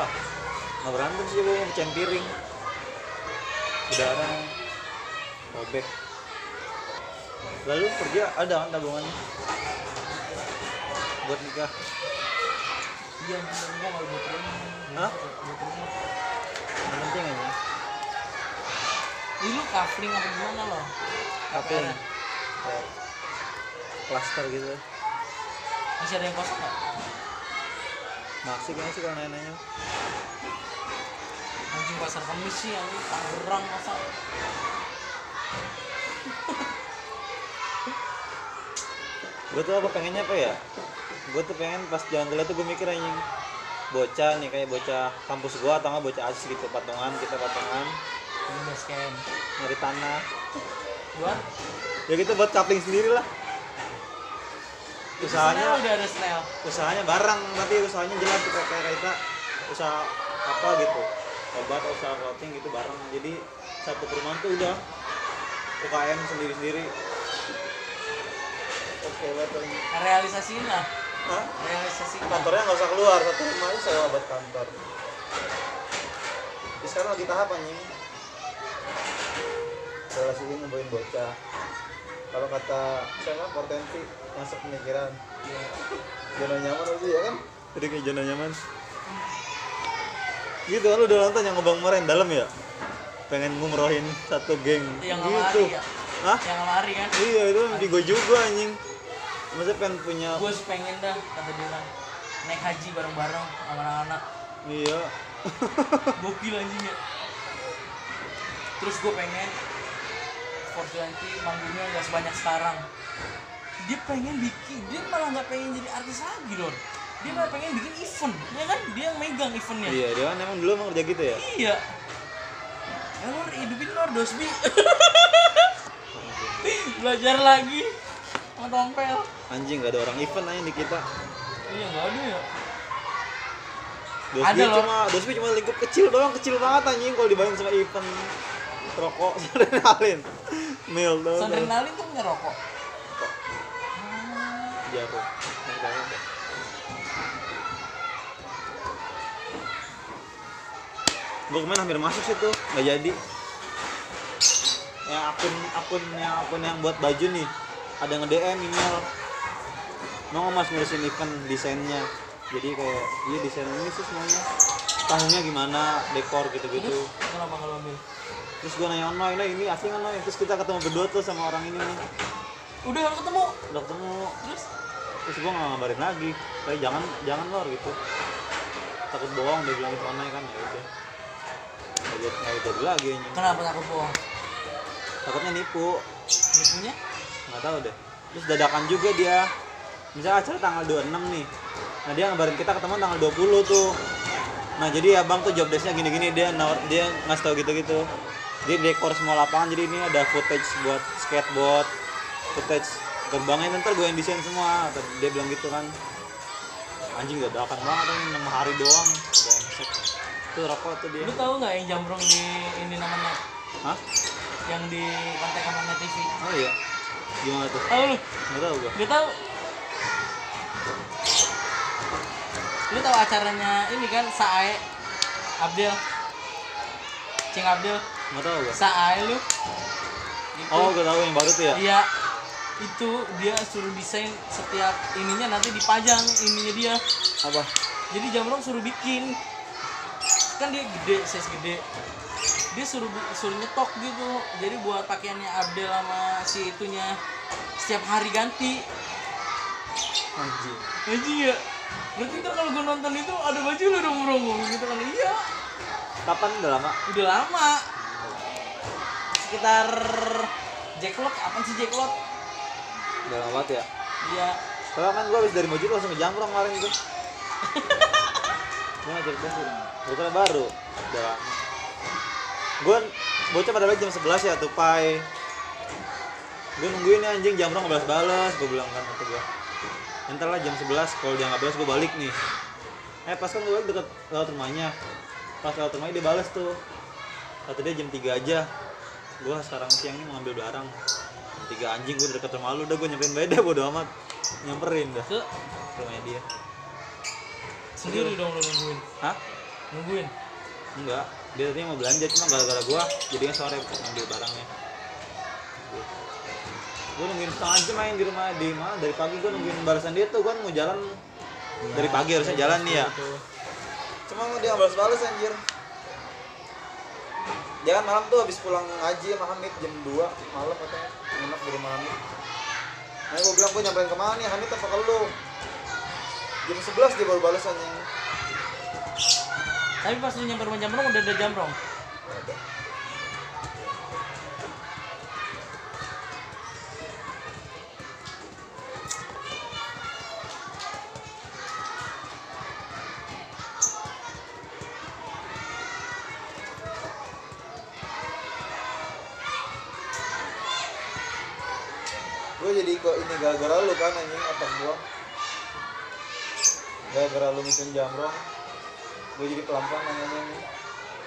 nggak berantem sih gue pecahin piring. Udara. Robek. Lalu kerja ada kan tabungannya buat nikah. Iya gua nggak buat rumah. Hah? buat rumah. Yang penting aja Ih, lu kafling apa gimana lo? Kayak klaster gitu. Masih ada yang kosong nggak? Masih kayaknya sih kalau nanya anjing pasar kemis sih anjing. Tangerang masa? Gue tuh apa pengennya apa ya gue tuh pengen pas jalan kuliah tuh gue mikir anjing bocah nih kayak bocah kampus gua atau nggak bocah asis gitu patungan kita patungan. Nyari tanah. Buat? Ya gitu buat coupling sendiri lah. Usahanya udah ada snail. usahanya bareng tapi usahanya jelas kita kayak kita usaha apa gitu. Obat usaha clothing gitu bareng. Jadi satu perumahan tuh udah UKM sendiri sendiri oke betul. Realisasiin lah Hah? realisasiin lah. kantornya nggak usah keluar satu rumah aja sewa buat kantor. Jadi sekarang lagi tahap anjing. Relasi ini nemuin bocah. Kalau kata siapa? Potensi masuk pemikiran. Zona nyaman aja ya kan? Jadi kayak zona nyaman. Gitu kan lu udah nonton yang ngebang meren dalam ya? Pengen ngumrohin satu geng. Yang gitu. lari ya? Hah? yang lari kan? Iya itu di gue juga anjing maksudnya pengen punya gue sih pengen dah kata dia kan. Naik haji bareng-bareng sama anak-anak. Iya. Gokil anjing ya. Terus gue pengen Fortnite manggungnya nggak sebanyak sekarang. Dia pengen bikin dia malah nggak pengen jadi artis lagi loh dia malah pengen bikin event ya kan? Dia yang megang eventnya. Iya dia kan emang dulu emang kerja gitu ya? Iya. Ya lo hidupin lo dosbi belajar lagi sama tompel anjing gak ada orang event aja di kita. Iya nggak ada ya. Dosbi Ada loh. cuma Dosbi cuma lingkup kecil doang kecil banget anjing kalau dibanding sama event. Rokok adrenalin mil doang. Sandrenalin tuh punya rokok? Jarum jarum. gue kemarin hampir masuk sih tuh nggak jadi. Yang akun akun yang akun yang buat baju nih ada nge DM email. Mau nggak mas ngurusin event desainnya. Jadi kayak iya desain ini sih semuanya. Tahunnya gimana dekor gitu gitu terus kenapa kalau ambil terus gue nanya Noy, Noy ini asing kan Noy terus kita ketemu berdua tuh sama orang ini. Nih udah ketemu? Udah ketemu. Terus? Terus gue nggak ngabarin lagi. Kayak jangan jangan lor gitu. Takut bohong dia bilang itu online kan ya udah. Nggak jadi nggak jadi lagi anjing. kenapa takut bohong? Takutnya nipu. Nipunya nggak tahu deh. Terus dadakan juga dia. Misalnya acara tanggal 26 nih. Nah dia ngabarin kita ketemu tanggal 20 tuh. Nah jadi abang tuh job desknya gini-gini dia dia ngasih tau gitu-gitu. Dia dekor semua lapangan jadi ini ada footage buat skateboard footage gerbangnya ntar gue yang desain semua. Dia bilang gitu kan. Anjing dadakan banget ini enam hari doang. Brengsek tuh rokok tuh dia. Lu tahu nggak yang jambrong di ini namanya? Hah? Yang di pantai kamarnya TV oh iya gimana tuh? Tahu lu? Tahu gue Gak tahu. Lu tahu acaranya ini kan Sae Abdel? Cing Abdel? Nggak tahu gue Sae lu? Itu, oh gue tahu yang baru tuh ya? Iya. Itu dia suruh desain setiap ininya nanti dipajang ininya dia. Apa? Jadi jamrong suruh bikin. Kan dia gede size gede dia suruh suruh nyetok gitu. Jadi buat pakaiannya Abdel sama si itunya setiap hari ganti. Anjing. Anjing ya. Berarti ntar kalau gue nonton itu ada baju lu dong bro gitu kan? Iya. Kapan? Udah lama? Udah lama. Sekitar Jacklot apa sih Jacklot udah lama banget ya? Iya. Soalnya kan gue habis dari Mojo langsung ke Jamrong kemarin itu. Gue gak cerita sih. Bukan baru. Udah lama Gue bocah pada balik jam 11 ya tupai. Gue nungguin nih anjing Jamrong nggak balas-balas? Gue bilang kan kata gue Ntar lah jam 11 kalau dia nggak balas gue balik nih. Eh pas kan gue balik deket lewat rumahnya. Pas lewat rumahnya dia balas tuh. Kata dia jam 3 aja. Gue sekarang siang ini mau ambil barang. Jam 3 anjing gue deket rumah lu Udah gue nyamperin beda bodo amat. Nyamperin dah. Ke? Rumahnya dia. Sendiri dong lu nungguin. Hah? nungguin Enggak Dia tadi mau belanja cuma gara-gara gua Jadinya sore ambil barangnya. Gue nungguin setengah jam main di rumah di mana? Dari pagi gue nungguin balasan dia tuh kan mau jalan. Dari pagi harusnya jalan nih ya. cuma dia nggak balas-balas anjir. Dia kan malam tuh habis pulang ngaji sama Hamid jam 2 malam katanya. Nginep di rumah Hamid. Nah gue bilang gue nyamperin ke mana nih? Hamid apa ke lu? Jam 11 dia baru balas anjing tapi pas lu nyampe rumah udah ada jamrong. Gue jadi kok ini gara-gara lu kan anjing otak gua. Gara-gara lu mikirin jamrong gue jadi pelan-pelan nanya nih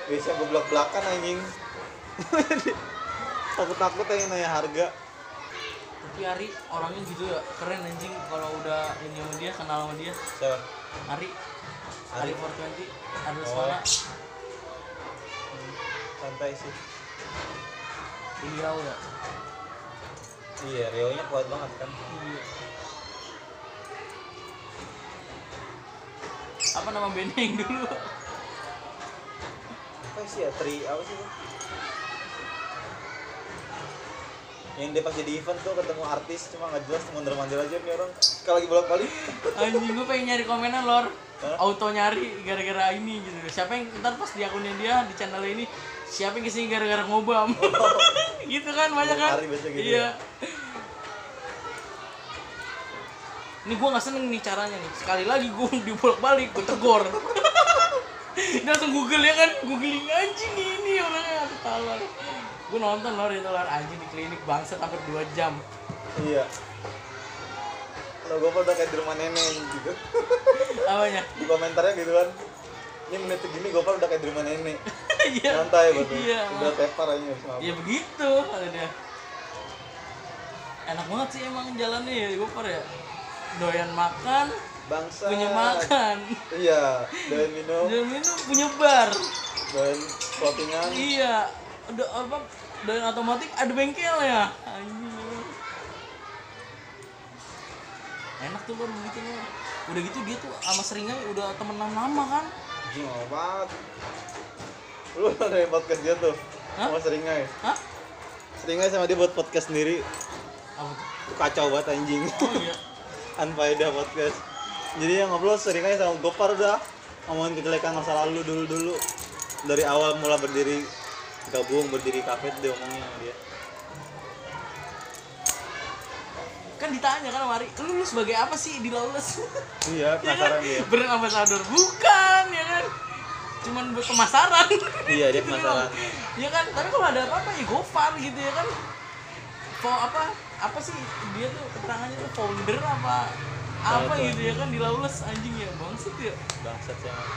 biasanya gue belak-belakan anjing. Takut-takut yang nanya harga. Tapi Ari orangnya gitu ya. Keren anjing. Kalau udah ini sama dia kenal sama dia. Siapa? Ari. Ari. Ari 420 ada Oh. suara. Santai sih. Beliau ya? Iya Rio nya kuat banget kan. Iya. Apa nama bandnya yang dulu? apa sih ya tri apa sih itu? yang dia pas jadi event tuh ketemu artis cuma nggak jelas mondar mandir aja nih orang kalau lagi bolak balik Anjing gue pengen nyari komenan lor. Hah? Auto nyari gara-gara ini gitu. Siapa yang ntar pas di akunnya dia di channel ini siapa yang ke sini gara-gara ngobam gitu kan banyak kan gitu iya ini gue nggak seneng nih caranya nih. Sekali lagi gue dibolak balik gue tegor Dia langsung google ya kan? Googling anjing ini orangnya ketawa. Gue nonton lor itu lor. Anjing di klinik bangsa hampir 2 jam. Iya. Kalau gue udah kayak di rumah nenek gitu. Apanya? Di komentarnya gitu kan. Ini menit segini gue udah kayak di rumah nenek. Iya. Santai banget iya. Udah tepar aja sama ya begitu kata dia. Enak banget sih emang jalannya ya gopar ya doyan makan bangsa punya makan. Iya dan minum. Doyan minum punya bar. Dan clothingan. Iya ada apa doyan otomatis ada bengkel ya. Enak tuh lor begitu udah gitu dia tuh sama seringnya udah temenan lama kan. Anjing lama banget. Lu ada yang podcast dia tuh? Hah? sama seringai? Hah? Seringai sama dia buat podcast sendiri. Apa tuh? kacau banget anjing. Oh iya Unfaedah podcast. Jadi yang ngobrol seringai sama Gopar udah. Ngomongin kejelekan masa lalu dulu dulu dari awal mulai berdiri gabung berdiri kafe dia ngomongin sama dia. Kan ditanya kan sama Ari lu, lu sebagai apa sih di Lawless? Iya ya kan? penasaran dia. Brand ambassador bukan ya kan? Cuman buat pemasaran. Iya dia penasaran ya kan? Tapi kalau ada apa-apa ya gofar gitu ya kan? Fo apa apa sih dia tuh keterangannya tuh founder apa apa gitu ya kan di Lawless anjing ya bangset ya. Bangsat sih emang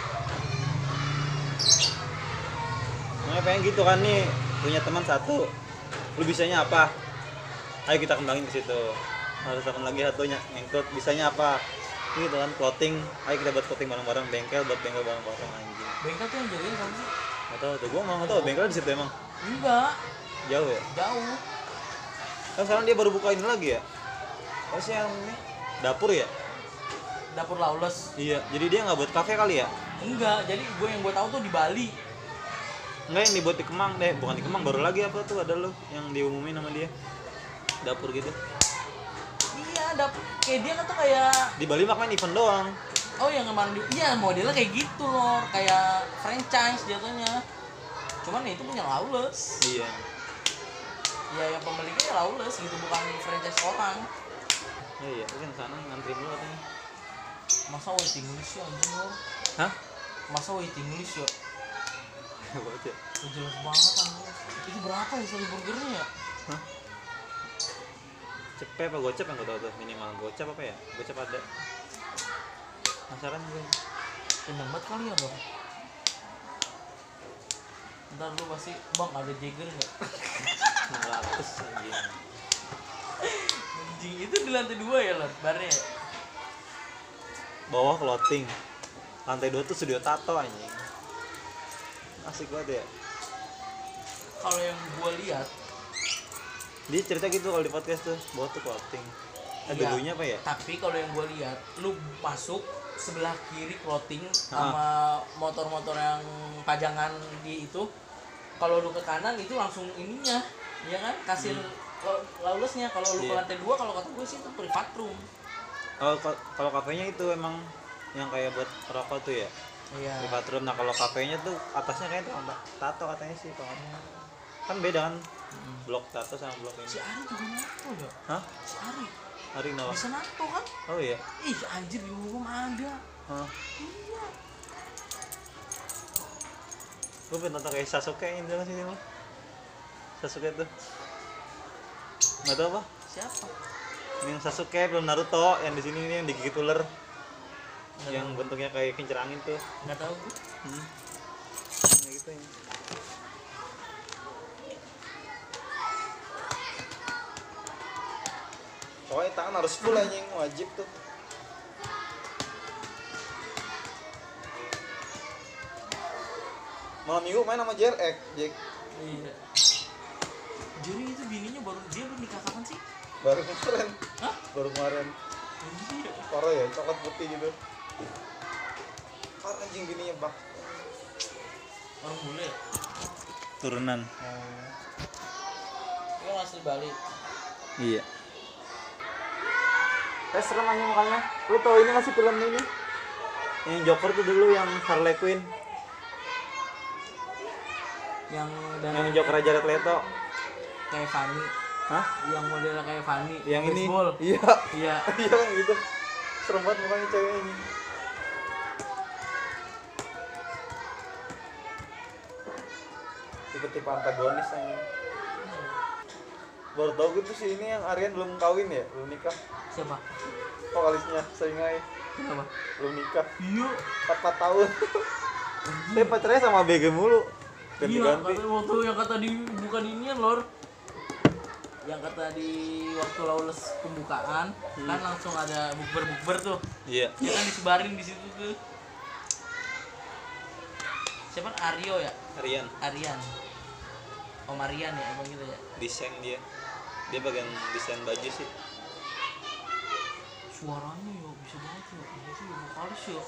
Makanya pengen gitu kan nih punya teman satu lu bisanya apa? Ayo kita kembangin ke situ. Harus teman lagi satunya ngikut bisanya apa? Gitu kan clothing ayo kita buat clothing bareng-bareng bengkel buat bengkel bareng-bareng anjing. Bengkel tuh yang jagain kamu? Sih nggak tahu tuh gua nggak tahu bengkel di situ emang. Enggak. Jauh ya? Jauh kan sekarang dia baru buka ini lagi ya apa sih yang ini dapur ya dapur Lawless iya jadi dia nggak buat kafe kali ya enggak jadi gue yang gue tahu tuh di Bali Enggak yang dibuat di Kemang deh, bukan di Kemang baru lagi apa tuh ada lo yang diumumin sama dia. Dapur gitu. iya dapur kayak dia kan tuh kayak Di Bali makanya event doang. Oh yang kemarin di, iya modelnya kayak gitu loh, kayak franchise jatuhnya. Cuman ya itu punya Lawless. Iya. Ya yang pemiliknya Lawless gitu bukan franchise orang. Ya, iya, itu kan sana ngantri dulu katanya. Masa waiting list ya anjing lo? Hah? Masa waiting list ya? Baca. Ya, jelas banget anjing. Itu berapa ya sekali burgernya ya? Hah? Cepet apa gocap yang gue tau tuh minimal gocap apa ya? Gocap ada. Penasaran gue. Kenyang banget kali ya bang. Ntar lu pasti bang ada Jagger nggak? 600 anjing. Anjing itu di lantai dua ya lor, barnya. ya? Bawah clothing. Lantai dua tuh studio tato anjing. Asik banget ya. Kalau yang gua lihat, Dia cerita gitu kalau di podcast tuh, bawah tuh clothing. Eh, dulunya apa ya? Tapi kalau yang gue lihat, lu masuk sebelah kiri clothing Ah. sama motor-motor yang pajangan di itu. Kalau lu ke kanan itu langsung ininya, ya kan? Kasir hmm. lawlessnya. Kalau lu ke Iya. lantai dua, kalau kata gue sih itu privat room. Kalau kalau kafenya itu emang yang kayak buat rokok tuh ya. Iya. Privat room. Nah kalau kafenya tuh atasnya kayak tato katanya sih kalau kan beda kan Mm. blok tato sama blok Si ini. Ari juga nato ya. Hah? Si Ari Hari kenapa? bisa nato kan? Oh iya. Ih anjir di rumah ada. Hah? Iya. Gue pengen nonton kayak Sasuke yang jalan sini mah. Sasuke tuh. Nggak tahu apa? Siapa? Yang Sasuke belum Naruto yang di sini ini yang digigit ular yang bentuknya kayak kincir angin tuh. Nggak tahu gue. Hmm. Yang gitu ya. Pokoknya tangan harus full anjing. Wajib tuh. Malam minggu main sama JRX, Jack. Iya. Jadi itu bininya baru dia belum nikah kapan sih? baru kemarin. Hah? baru kemarin. Parah ya coklat putih gitu. Parah anjing gini ya bak orang bule. Turunan. Ini asli Bali? Iya Eh serem aja mukanya Lu tau ini gak sih film ini? Yang Joker tuh dulu yang Harley Quinn yang dan Yang Joker Jared Leto kayak Fanny Hah? yang modelnya kayak Fanny Yang ini? baseball. Iya iya Iya gitu Serem banget mukanya cewek ini Tipe-tipe antagonis aja Baru tau gitu sih ini yang Aryan belum kawin ya? Belum nikah siapa Vokalisnya Seingai. Kenapa? Belum nikah. Iya. 4 tahun. Dia pacarnya sama BG mulu. Iya Ganti-ganti kata waktu yang kata di bukan inian lor. Yang kata di waktu lawless pembukaan kan langsung ada bukber bukber tuh. Iya. Ya kan disebarin di situ tuh. Siapa? Aryo ya? Aryan Aryan Om Aryan ya apa gitu ya. Desain dia. Dia bagian desain baju sih suaranya ya bisa banget ya. Iya sih vokalis ya.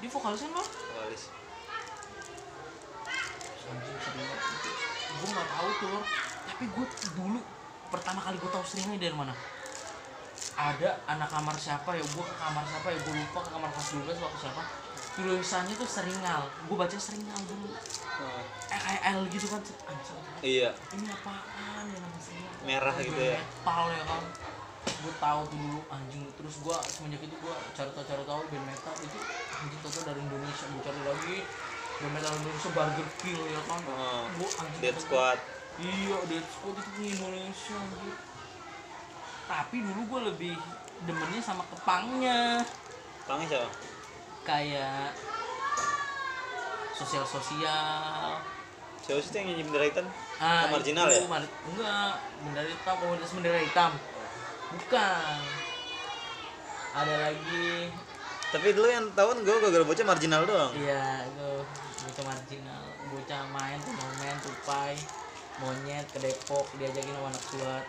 Dia vokalis kan bang vokalis. Anjing sering gue nggak tahu tuh Lor. tapi gue dulu pertama kali gue tahu seringnya dari mana? Ada anak kamar siapa ya gue ke kamar siapa ya gue lupa ke kamar kelas 12 waktu siapa. Tulisannya tuh seringal. Gue baca seringal dulu. Eh kayak L gitu kan. Anjing iya. ini apaan ya nama seringal? Merah gitu ya. metal ya kan gue tahu tuh dulu anjing. Terus gue semenjak itu gue cari tahu cari tahu band metal. Itu anjing tahu dari Indonesia gue cari lagi. Band metal Indonesia Burger Kill ya kan? Oh, gue anjing Dead Squad. Iya Dead Squad itu punya Indonesia anjing. Tapi dulu gue lebih demennya sama kepangnya. Pangnya siapa? kayak sosial sosial Siapa sih yang nyanyi bendera hitam? ah, marginal itu, ya? mar- enggak bendera hitam komunitas bendera hitam bukan. Ada lagi. Tapi dulu yang tahun gue gara-gara bocah marginal doang. Iya itu bocah marginal. Bocah main tuh main tupai monyet ke Depok diajakin sama anak suat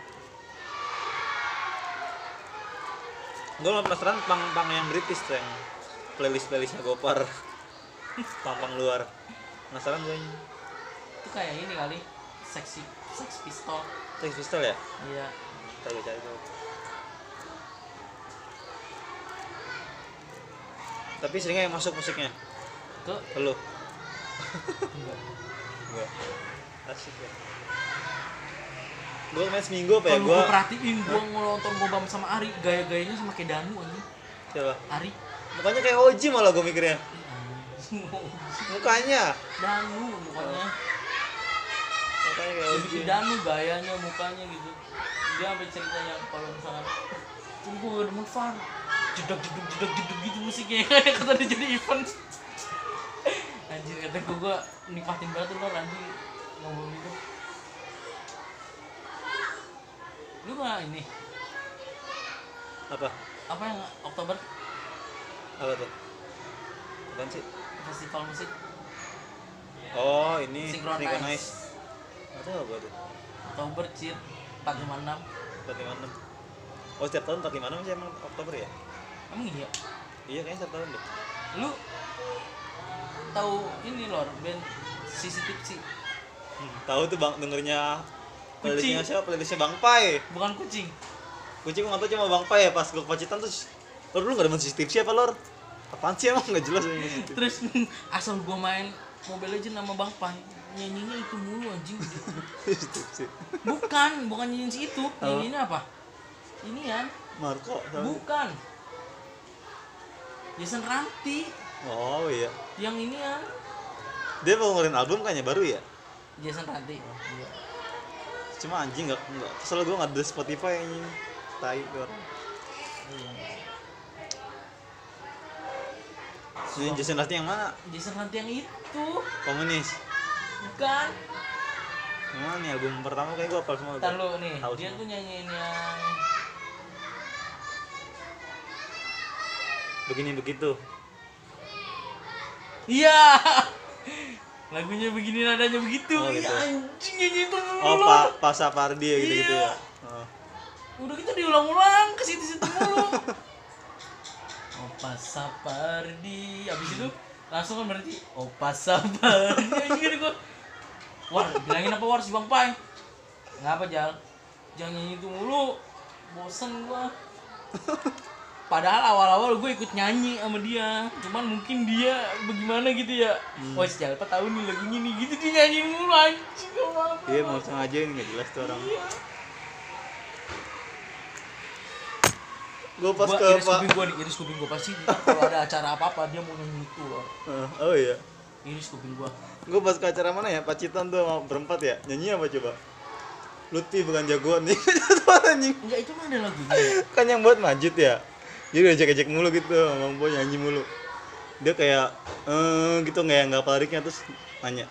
Gue malah penasaran pang-pang yang British tuh yang playlist-playlistnya Gopar. Pang-pang luar. Penasaran gue ini. Itu kayak ini kali. Seksi seks pistol. Sex Pistol ya? iya. Kita gue cari dulu Tapi seringnya yang masuk musiknya? Ke Lu? Gue Asik ya. Gue main seminggu apa ya? Gue gue perhatiin gue nonton gobam sama Ari gaya-gayanya sama kayak Danu anjing. Siapa? Ari. Mukanya kayak Oji malah gue mikirnya. Mukanya. Danu mukanya. Mukanya kayak Oji Danu gayanya mukanya gitu. Dia sampai cerita yang kalau misalkan "Oh, gue jeduk jeduk jeduk jeduk gitu musiknya. Kata dia jadi event. Anjir kata gue gue nikmatin banget tuh lo anjing. Ngomong gitu. Lu gak ini. Apa? apa yang Oktober? Apa tuh? Apaan sih? festival musik. Oh ini Synchronize. Tau apa tuh. Oktober cheer 456 456 Oh setiap tahun 456 sih emang Oktober ya? Emang iya? Iya kayaknya setiap tahun deh. Lu tahu ini lor band Sisi Tipsi? Hmm, Tahu tuh bang dengernya Kucing. Playlistnya siapa? Playlistnya Bang Pai. Bukan kucing. Kucing gue gak tau cuma Bang Pai ya pas gue ke Pacitan tuh Lor lu gak demen CCTV siapa Lor? Apaan sih emang? Gak jelas ini CCTV terus asal gua main Mobile Legends sama Bang Pai nyanyinya itu mulu anjing. CCTV bukan bukan nyanyiin si itu. Nyanyinya apa? Ini ya Marco bukan Jason Ranti. Oh iya. Yang ini ya. Dia mau ngeluarin album kayaknya baru ya? Jason Ranti. Iya. Cuma anjing gak, gak Kesel gue gak ada Spotify anjing. Tai tuh orang Ini Jason Ranti yang mana? Jason Ranti yang itu. Komunis. Bukan. Mana nih album pertama kayak gue apal semua Ntar lu nih Tahu dia semua. tuh nyanyiin yang Begini begitu. Iya. Lagunya begini nadanya begitu. Oh, gitu. anjing nyanyi itu mulu Oh Lor. Pak Sapardi ya? Gitu-gitu Iya. ya oh. udah gitu diulang-ulang ke situ-situ mulu. Opa Sapardi. Abis itu langsung kan berarti Opa Sapardi. Anjir gua. War, bilangin apa War? Si Bang Pai Ngapa Jal? Jangan nyanyi itu mulu. Bosen gua Padahal awal-awal gue ikut nyanyi sama dia Cuman mungkin dia bagaimana gitu ya Wah si Jalpa tahu nih lagunya nih gitu dia nyanyi mulu anjing apa Iya mau sengaja nggak jelas tuh orang. Gue pas gua ke iris Pak. kuping gua nih, iris kuping gua pasti kalau ada acara apa-apa dia mau nyanyi itu loh. Eh, Oh iya. Iris kuping gua. Gue pas ke acara mana ya? Pacitan tuh sama berempat ya. Nyanyi apa coba? Lutfi bukan jagoan nih. Enggak itu mah ada lagunya. ya? kan yang buat majid ya jadi ejek-ejek mulu gitu Bang Boy nyanyi mulu. Dia kayak eh gitu nggak nggak apa liriknya terus nanya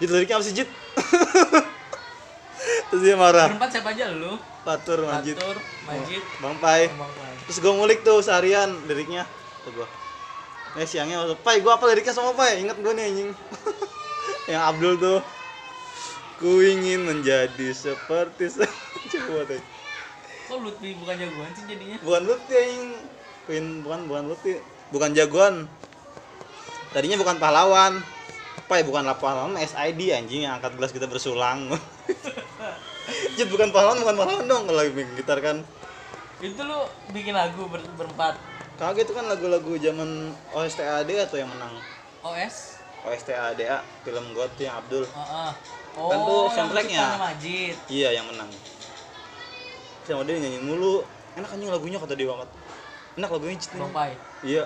Jit liriknya apa sih Jit? Terus dia marah. Berempat siapa aja lu? Fatur Majid. Fatur, Majid, Bang Pai. Bang Pai. terus gue ngulik tuh seharian liriknya tuh gue eh siangnya masuk Pai gue apa liriknya sama Pai? Inget gue nih anjing. Yang Abdul tuh ku ingin menjadi seperti se- coba tuh. Kok Lutfi bukan jagoan sih jadinya? bukan Lutfi anjing Queen bukan bukan Lutfi bukan jagoan. Tadinya bukan pahlawan. Pai bukan pahlawan SID anjing yang angkat gelas kita bersulang. Jit bukan pahlawan bukan pahlawan dong kalau lagi main gitar kan. Itu lu bikin lagu ber berempat. Kagak itu kan lagu-lagu zaman OSTAD atau yang menang? OS? OSTADA film God yang Abdul. Heeh. Oh, Kan tuh yang soundtracknya. iya yang menang. Sama dia nyanyi mulu. Enak anjing lagunya kata dia banget enak lagunya Jit Bang iya.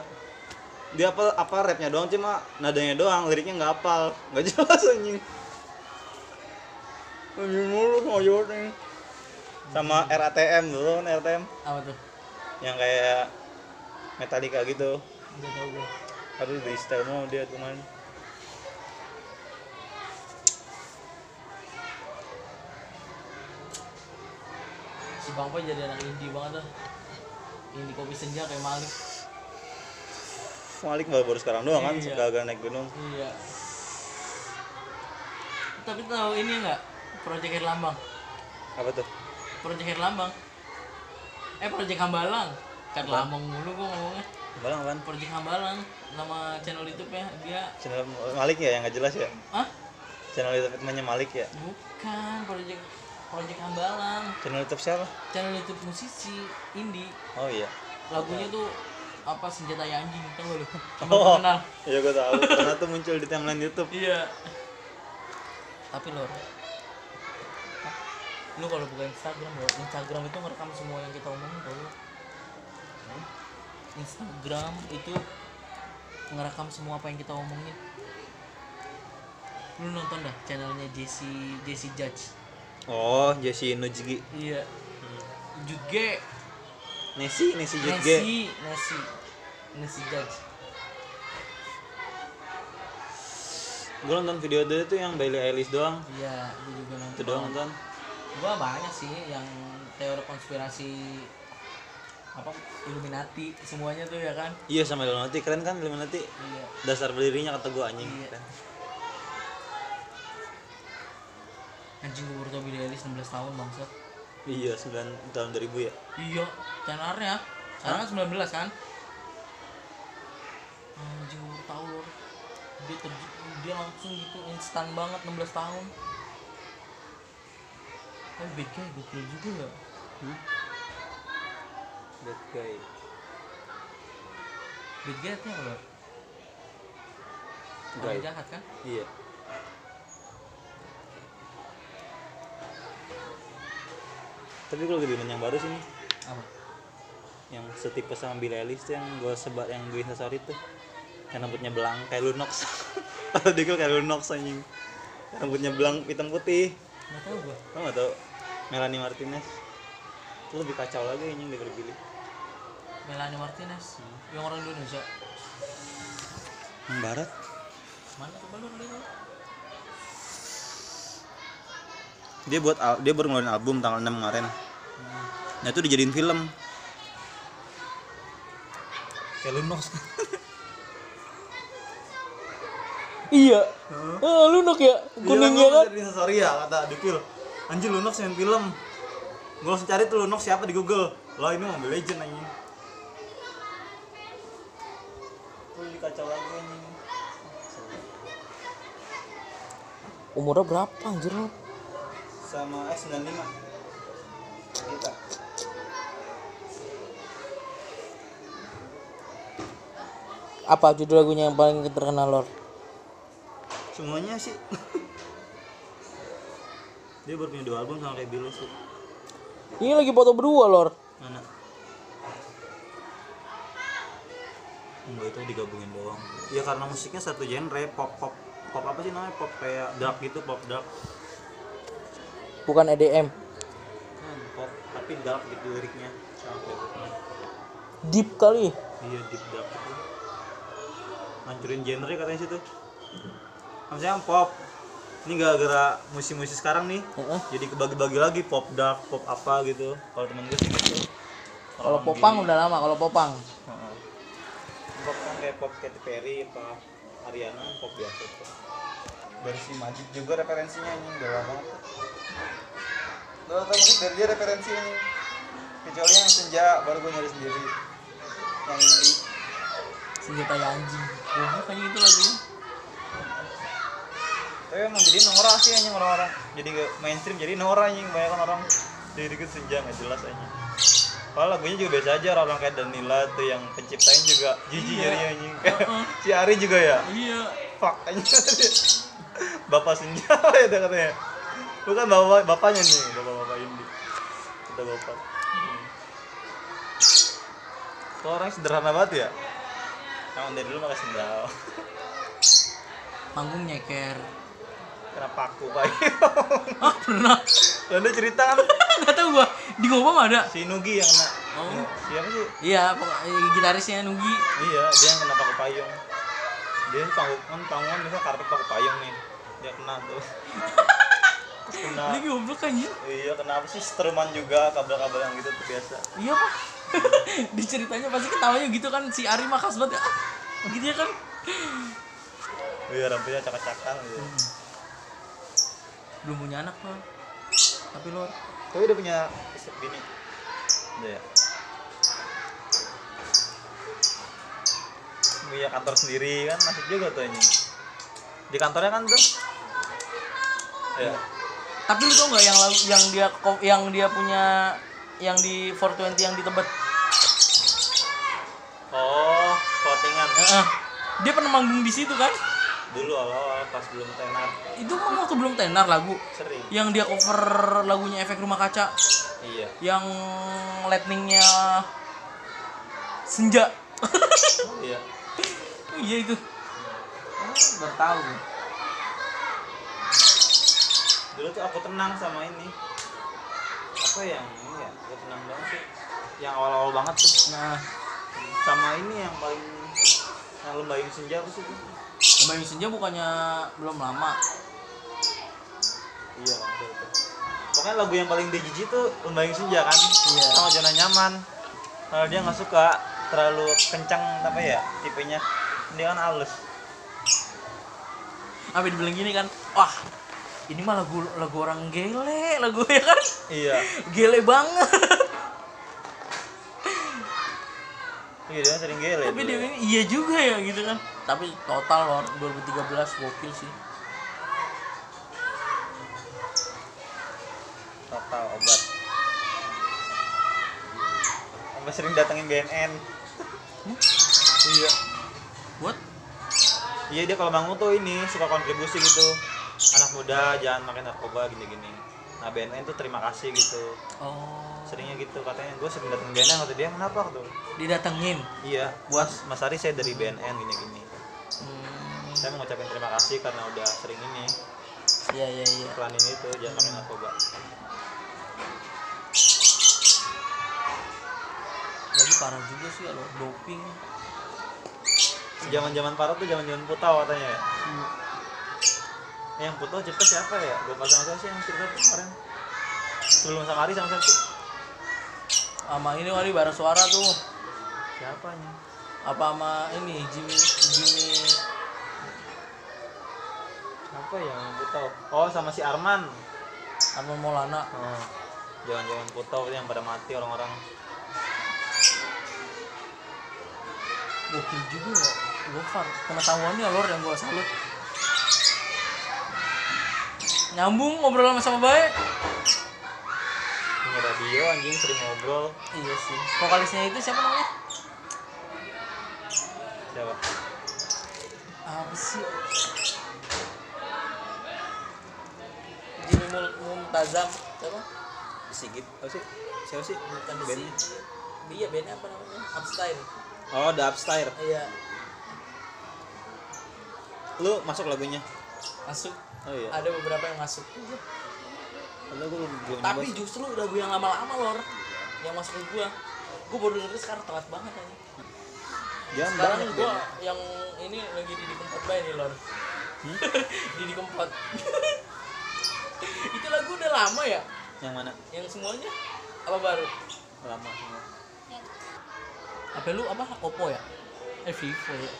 Dia apa apa rapnya doang cuma nadanya doang liriknya nggak apal nggak jelas anjing. Nyanyi mulu sama Jordan sama RATM dulu kan RATM Apa tuh? yang kayak Metallica gitu. Enggak tahu gua. Aduh di style mau dia kemarin Si Bang Pai jadi anak indie banget dah. Indie kopi senja kayak Malik. Malik baru, baru sekarang doang kan Iya. suka agak naik gunung Iya. Tapi tahu ini enggak? Project Herlambang. apa tuh Project Herlambang. Eh Project Hambalang. Kan lambang mulu gua ngomongnya. Balang kan Project Hambalang nama channel YouTube-nya dia channel Malik ya yang nggak jelas ya ah channel YouTube temannya Malik ya bukan Project Project Hambalang channel YouTube siapa? Channel YouTube musisi indie. Oh iya. Lagunya tuh apa senjata anjing tau gak lu? Oh. kenal. iya gue tahu. Karena tuh muncul di timeline YouTube. Iya. Tapi lo lu kalau buka Instagram lo Instagram itu ngerekam semua yang kita omongin tau Instagram itu ngerekam semua apa yang kita omongin. Lu nonton dah channelnya Jesse Jesse Judge oh Jesse Nujgi iya. Juga Nesi Nesi Jutge Messi Messi. Messi Judge. Gue nonton video dia tuh yang Billie Eilish doang. Iya gue juga nonton. Itu doang nonton. Gua banyak sih yang teori konspirasi apa Illuminati semuanya tuh ya kan? Iya sama Illuminati. Keren kan Illuminati? Iya. Dasar berdirinya kata gue anjing. Iya. Keren. Anjing tau Billie Eilish 16 tahun bangsa iya 9 tahun 2000 ya? Iya channelnya sekarang kan 19 kan? Anjing tau loh dia terj- dia langsung gitu instan banget 16 tahun. Tapi bad guy gokil juga ya. That guy. Bad guy artinya apa orang jahat kan? Iya tapi gue lagi demen yang baru sih nih. Apa? Yang setipe sama Billie Eilish tuh yang gue sebar yang gue instastory tuh. Yang rambutnya belang kayak Lunox atau dia kayak Lunox anjing. Rambutnya belang hitam putih. Nggak tahu gua. Lo gak tau Melanie Martinez. Itu lebih kacau lagi anjing daripada Billie. Melanie Martinez? Yang orang Indonesia. Yang barat? Mana coba lu lihat dia buat al- dia baru ngeluarin album tanggal 6 kemarin. Nah itu dijadiin film. Kayak Lunox. Iya. Ah lu nok ya? Kuningnya kan di story ya kata Dikil anjir Lunox yang film. Gue langsung cari tuh Lunok siapa di Google. Lah ini Mobile Legend anjing. Tuh dikacau lagi anjing. Umurnya berapa anjir lu sama S95 kita. Apa judul lagunya yang paling terkenal lor? Semuanya sih. Dia baru punya dua album sama kayak Bilus tuh ini lagi foto berdua lor. Mana? Enggak itu digabungin doang. Ya karena musiknya satu genre pop pop pop apa sih namanya? Pop kayak dark gitu pop dark bukan EDM kan pop tapi dark gitu liriknya. Deep kali. Iya deep dark gitu. Hancurin genre katanya situ. Maksudnya pop. Ini gara-gara musik-musik sekarang nih Heeh. jadi kebagi-bagi lagi pop dark pop apa gitu. Kalau temen gue sih gitu kalau popang gini. udah lama kalau popang. Heeh. pop kan kayak pop Katy Perry apa Ariana pop biasa. Tuh dari si Majid juga referensinya ini udah lama udah tau musik dari dia referensi ini. Kecuali yang senja baru gue nyari sendiri. Yang indie senjata ya anjing. Goblok kayaknya itu lagunya. Tapi emang jadi norak sih anjing orang-orang. Jadi ke mainstream jadi norak anjing. Banyak orang jadi dikit senja nggak jelas anjing. Padahal lagunya juga biasa aja orang kayak Danila tuh yang penciptain juga. Jijik Iya. nyari anjing. Heeh. si Ari juga ya? Iya. Fuck anjing. Bapak senja ya katanya bukan bapak bapaknya nih bapak bapak ini kita bapak. Kok orang sederhana banget ya? Emang dari dulu pakai sendal. Panggung nyeker. Kena paku pak? Ah pernah. Lalu cerita kan? Nggak tahu gua. Di ngobam ada? Si Nugi yang kena. Oh. siapa sih? Iya eh, gitarisnya Nugi. Iya dia yang kena paku payung. Dia panggung kan panggungan biasanya karpet paku payung nih. Dia kena tuh kena ini goblok anjir iya kena apa sih struman juga kabel-kabel yang gitu tuh biasa? Iya pak. Di ceritanya pasti ketawanya gitu kan si Ari mah khas banget. Ya gitu ya kan? Iya rambutnya cakak-cakal gitu. Belum punya anak loh tapi lor tapi udah punya bini. Udah ya punya kantor sendiri kan masuk juga tuh ini. Di kantornya kan tuh ya tapi lu tau nggak yang lagu yang dia yang dia punya yang di 420 yang di Tebet? Oh clothingan Heeh. dia pernah manggung di situ kan? Dulu awal pas belum tenar. Itu mah waktu belum tenar lagu. Sering. Yang dia cover lagunya efek rumah kaca. Iya. Yang lightningnya senja. Iya. Iya itu. Oh, baru tahu. gue. Dulu tuh aku tenang sama ini. Apa yang ini ya? Aku tenang banget sih. Yang awal-awal banget tuh. Nah sama ini yang paling yang lembayung senja apa sih tuh Lembayung Senja bukannya belum lama? Iya tuh, tuh. pokoknya lagu yang paling dia jijik tuh lembayung senja kan? Iya. sama zona nyaman. Kalau dia nggak suka terlalu kencang apa ya tipenya dia kan halus. Apa dibilang gini kan? Wah ini mah lagu lagu orang gele lagu ya kan? Iya. Gele banget. Iya dia sering gele tapi dia ini iya juga ya gitu kan? Tapi total loh 2013 gokil sih. Total obat. Sampai sering datengin BNN iya. Buat iya dia kalau bangun tuh ini suka kontribusi gitu anak muda jangan makan narkoba gini-gini. Nah BNN tuh terima kasih gitu. Oh. Seringnya gitu katanya. Gue sering dateng BNN kata dia kenapa tuh didatengin? Iya. Buat Mas Ari saya dari BNN gini-gini. Hmm, saya mau ngucapin terima kasih karena udah sering ini. Iya iya iya. Iklan ini tuh jangan makan narkoba. Lagi parah juga sih kalau doping. Zaman-zaman parah tuh zaman-zaman putau katanya ya. Eh, yang putau cerita siapa ya? Gue pasang siapa sih yang cerita kemarin. Sebelum sama Ari sama siapa sih? Sama ini kali bara suara tuh. Siapanya apa sama ini Jimmy Jimmy? Siapa ya yang putau oh sama si Arman. Sama Maulana. Oh. Jangan-jangan foto yang pada mati orang-orang. gokil juga ya Gofar. Pengetahuannya lor yang gua salut nyambung ngobrol sama sama baik Punya radio anjing sering ngobrol. iya sih vokalisnya itu siapa namanya Siapa? apa sih Jimmy Mul siapa Sigit. Apa sih? Siapa sih? bukan sini dia bandnya apa namanya Upstyle Oh, The Upstyle. iya Lu masuk lagunya? masuk Oh iya. ada beberapa yang masuk. Gue belum tapi nyoba. justru lagu yang lama-lama lor. Yang masuk ke gua. Gua baru denger sekarang telat banget aja Jangan sekarang bandnya. yang ini lagi di kempot bay nih lor. Hmm? di kempot. Itu lagu udah lama ya? Yang mana? yang semuanya? Apa baru? Lama semua. apa lu apa? Oppo ya? Eh Vivo ya.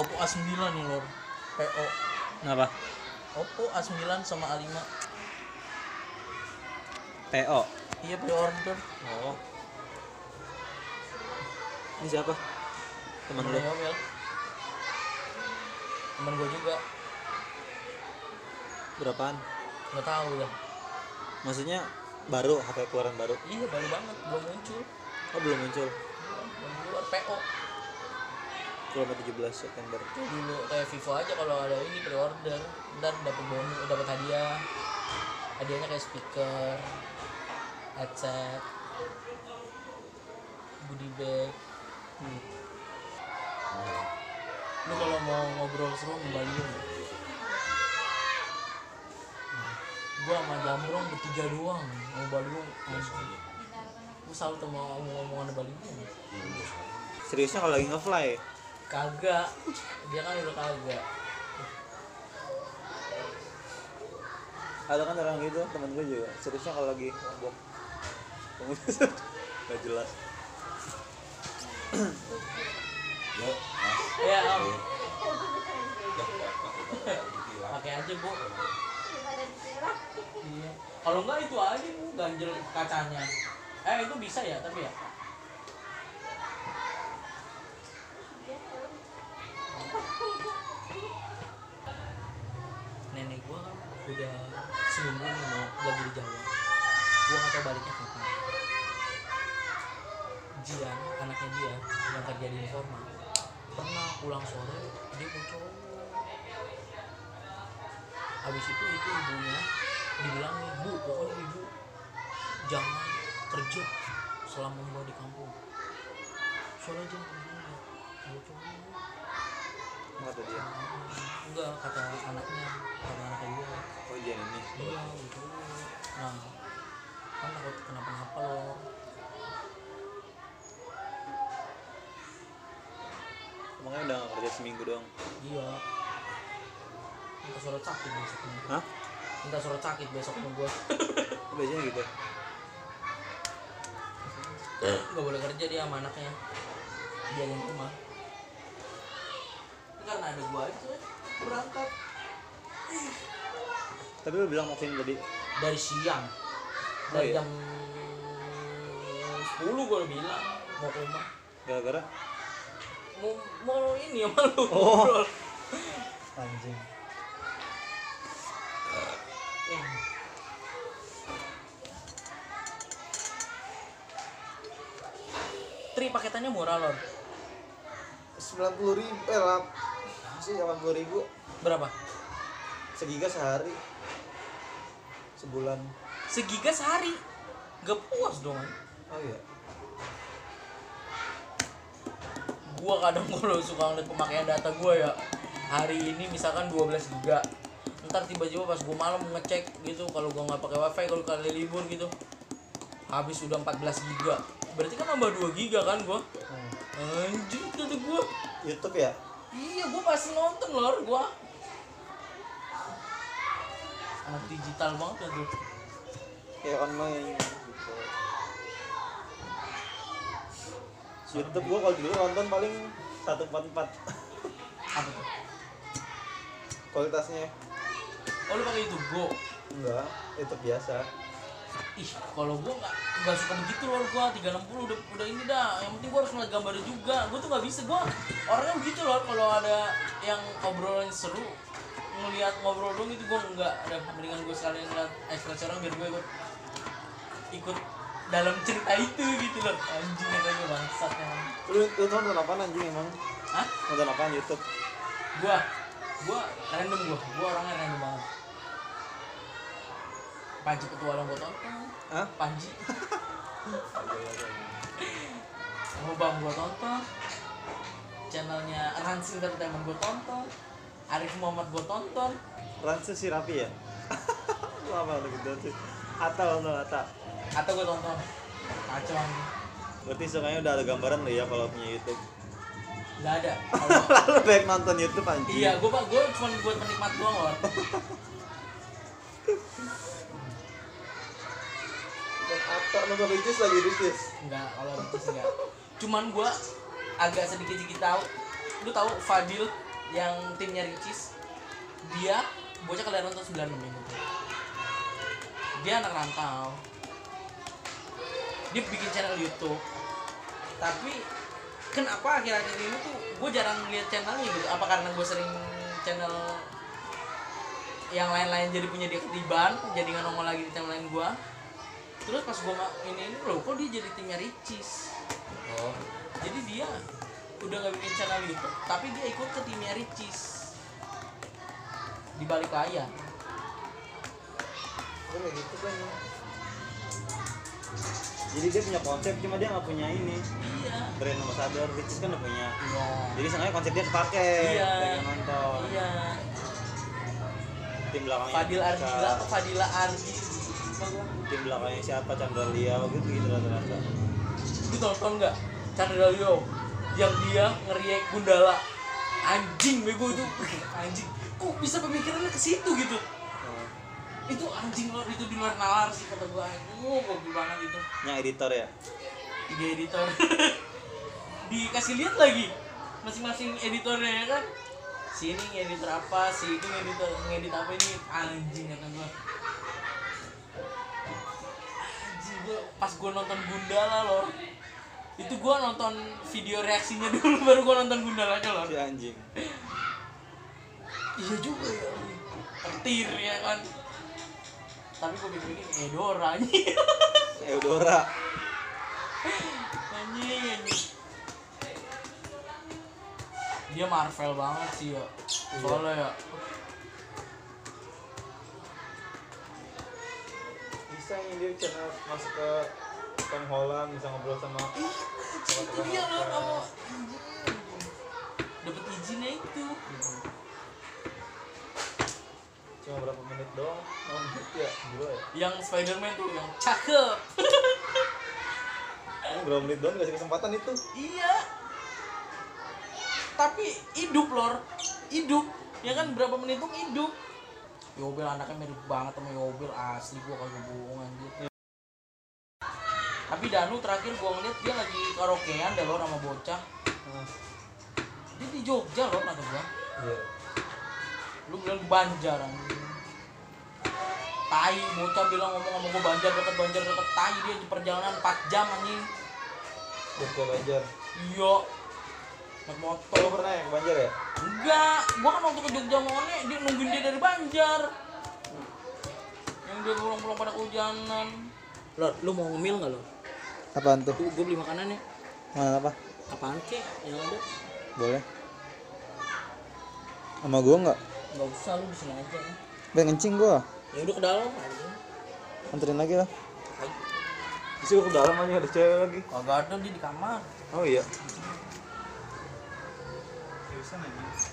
Oppo A9 nih lor PO Kenapa? Oppo A9 sama A5 PO. iya pre-order Oh. Ini siapa? Teman lu. Temen gue juga Berapaan? nggak tahu ya Maksudnya baru HP keluaran baru. iya baru banget belum muncul Oh, belum muncul. belum keluar PO Keluar 17 September. Tuh dulu kayak Vivo aja kalau ada ini pre-order. Ntar dapat bonus dapat hadiah. Hadiahnya kayak speaker headset goodie bag. Hmm. lu kalau mau ngobrol seru kembali gua sama Jambrong bertiga doang. Mau Baliung anjing gua selalu mau ngomong-ngomongan Baliung Seriusnya kalau lagi nge-fly? Kagak. Dia kan udah kagak. Ada kan orang gitu, temen gue juga. Seriusnya kalau lagi mabok. Gak jelas. ya om. Pakai aja bu. Iya. Kalau enggak itu aja bu ganjel kacanya. Eh itu bisa ya tapi ya nenek gua kan udah seminggu nih mau lagi di Jawa gua nggak tahu baliknya kapan Jian anaknya dia yang kerja di informal pernah pulang sore dia cowok. Habis itu itu ibunya dibilangin bu pokoknya ibu jangan kerja selama gua di kampung. Soalnya jangan kerja Kata dia. enggak kata anaknya kata anaknya dia. Oh iya ini. iya gitu. Nah kan takut kenapa-napa loh Emangnya udah gak kerja seminggu doang? iya minta surat sakit besoknya Hah? minta surat sakit besoknya gua Biasanya gitu. nggak boleh kerja dia sama anaknya jagain rumah Ini karena ada gua aja tuh, berangkat Tapi lu bilang mau ke sini tadi. dari siang Oh, dari iya? jam 10 gua udah bilang mau ke rumah Gara-gara? Mau mau ini sama lu Oh. Anjing. Tri paketannya murah loh Sembilan puluh ribu, eh lap, sih delapan puluh ribu, berapa segiga sehari, sebulan. segiga sehari gak puas dong Oh iya. Gua kadang kalau suka ngeliat pemakaian data gua ya. Hari ini misalkan 12 giga. Ntar tiba-tiba pas gua malam ngecek gitu kalau gua nggak pakai wifi kalau kali libur gitu habis udah 14 giga. Berarti kan nambah 2 giga kan gua? Hmm. anjir kata gua. YouTube ya? iya gua pasti nonton lor gua. Anak digital banget ya tuh Kayak online YouTube gua kalau dulu nonton paling 144 apa tuh? Kualitasnya. oh lu pakai itu go enggak itu biasa. Ih kalau gua nggak nggak suka begitu loh gua. 360 udah udah ini dah. Yang penting gua harus ngeliat gambar juga. Gua tuh nggak bisa gua. Orangnya begitu loh. Kalau ada yang obrolan seru ngelihat ngobrol dong itu gua nggak. Ada mendingan gua sekalian ngeliat ekspresi orang biar gua ikut ikut dalam cerita itu gitu loh. Anjing katanya bangsat emang lu lu nonton apa anjing emang? Hah? nonton apa YouTube? Gua gua random gua. Gua orangnya random banget. Panji petualang gua tonton Hah? Panji. Ngobam gua tonton channelnya Rans Entertainment gua tonton Arif Muhammad gua tonton Ransu si Rapi ya? Lu apa lu gitu sih Ata lu Ata atau gua tonton kacau anjing. berarti seenggaknya udah ada gambaran lu ya kalau punya YouTube nggak ada kalau lalu baik nonton YouTube anjing iya gua pak gua cuma buat penikmat doang loh dan Ata nonton Ricis lagi Ricis Enggak, kalau sih enggak. Cuman gua agak sedikit-sedikit tahu. Lu tahu Fadil yang timnya Ricis? Dia bocah kelahiran tahun 96 ini tuh. Dia anak rantau. Dia bikin channel YouTube. Tapi kenapa akhir-akhir ini tuh gue jarang lihat channelnya gitu? Apa karena gue sering channel yang lain-lain jadi punya dia ketiban, jadi nggak nongol lagi di channel lain gua. Terus pas gua ma- ini ini loh kok dia jadi timnya Ricis? Oh. Jadi dia udah nggak bikin channel YouTube tapi dia ikut ke timnya Ricis. Di balik layar. Gue kayak gitu kan jadi dia punya konsep cuma dia nggak punya ini. Iya. Brand ambassador Ricis kan udah punya. Iya. Jadi sengaja konsep dia kepake Iya. pengen nonton. Iya. Tim belakangnya Fadil Ardila apa Fadila Ardi? Tim belakangnya siapa? Chandra Liao gitu gitu rata-rata. Lu tonton nggak? Chandra Leo yang dia ngeriak Gundala. Anjing bego itu. Anjing. Kok bisa pemikirannya ke situ gitu. Itu anjing lor itu di luar nalar sih kata gua. Oh goblok banget itu. Yang editor ya? Tiga editor. Dikasih lihat lagi masing-masing editornya ya kan? Si ini ngeditor apa si itu ngeditor ngedit apa ini? Anjing kata gua. Anjing gua pas gua nonton Gundala loh itu gua nonton video reaksinya dulu baru gua nonton Gundalanya loh si anjing. Iya juga ya petir ya kan tapi gua pikir Edora anjing. Eudora. Anjing. Anjing dia Marvel banget sih ya. Soalnya ya. Bisa yang dia channel masuk ke Tom Holland bisa ngobrol sama itu dia loh kamu. Dapat izinnya itu cuma berapa menit doang. Oh menit ya? Gila ya. Yang Spiderman tuh yang cakep. Ini berapa menit doang kasih kesempatan itu? Iya. Tapi hidup lor. Hidup. Ya kan berapa menit tuh hidup. Yobil anaknya mirip banget sama Yobil asli gua kagak bohong anjir. Tapi Danu terakhir gua ngeliat dia lagi karaokean deh lor sama bocah. Nah, dia di Jogja lor kata gua. Iya lu bilang Banjar tai bocah bilang ngomong sama gua Banjar deket Banjar deket tai dia di perjalanan 4 jam anjing Jogja Banjar iya naik motor lu pernah ya ke Banjar ya? Enggak, gua kan waktu ke Jogja mau nih, dia nungguin dia dari Banjar. Yang dia pulang-pulang pada kehujanan. Lor, lu mau ngemil nggak lo? Apaan tuh? Tuh, gua beli makanan ya. Mana apa? Apaan kek yang ada? Boleh. Sama gua nggak? Nggak usah, lu di sini aja. ya. Pengen kencing gua. Ya udah ke dalam aja. Anterin lagi lah. Bisa gua ke dalam aja ada cewek lagi. Kagak ada dia di kamar. Oh iya. Seriusan aja.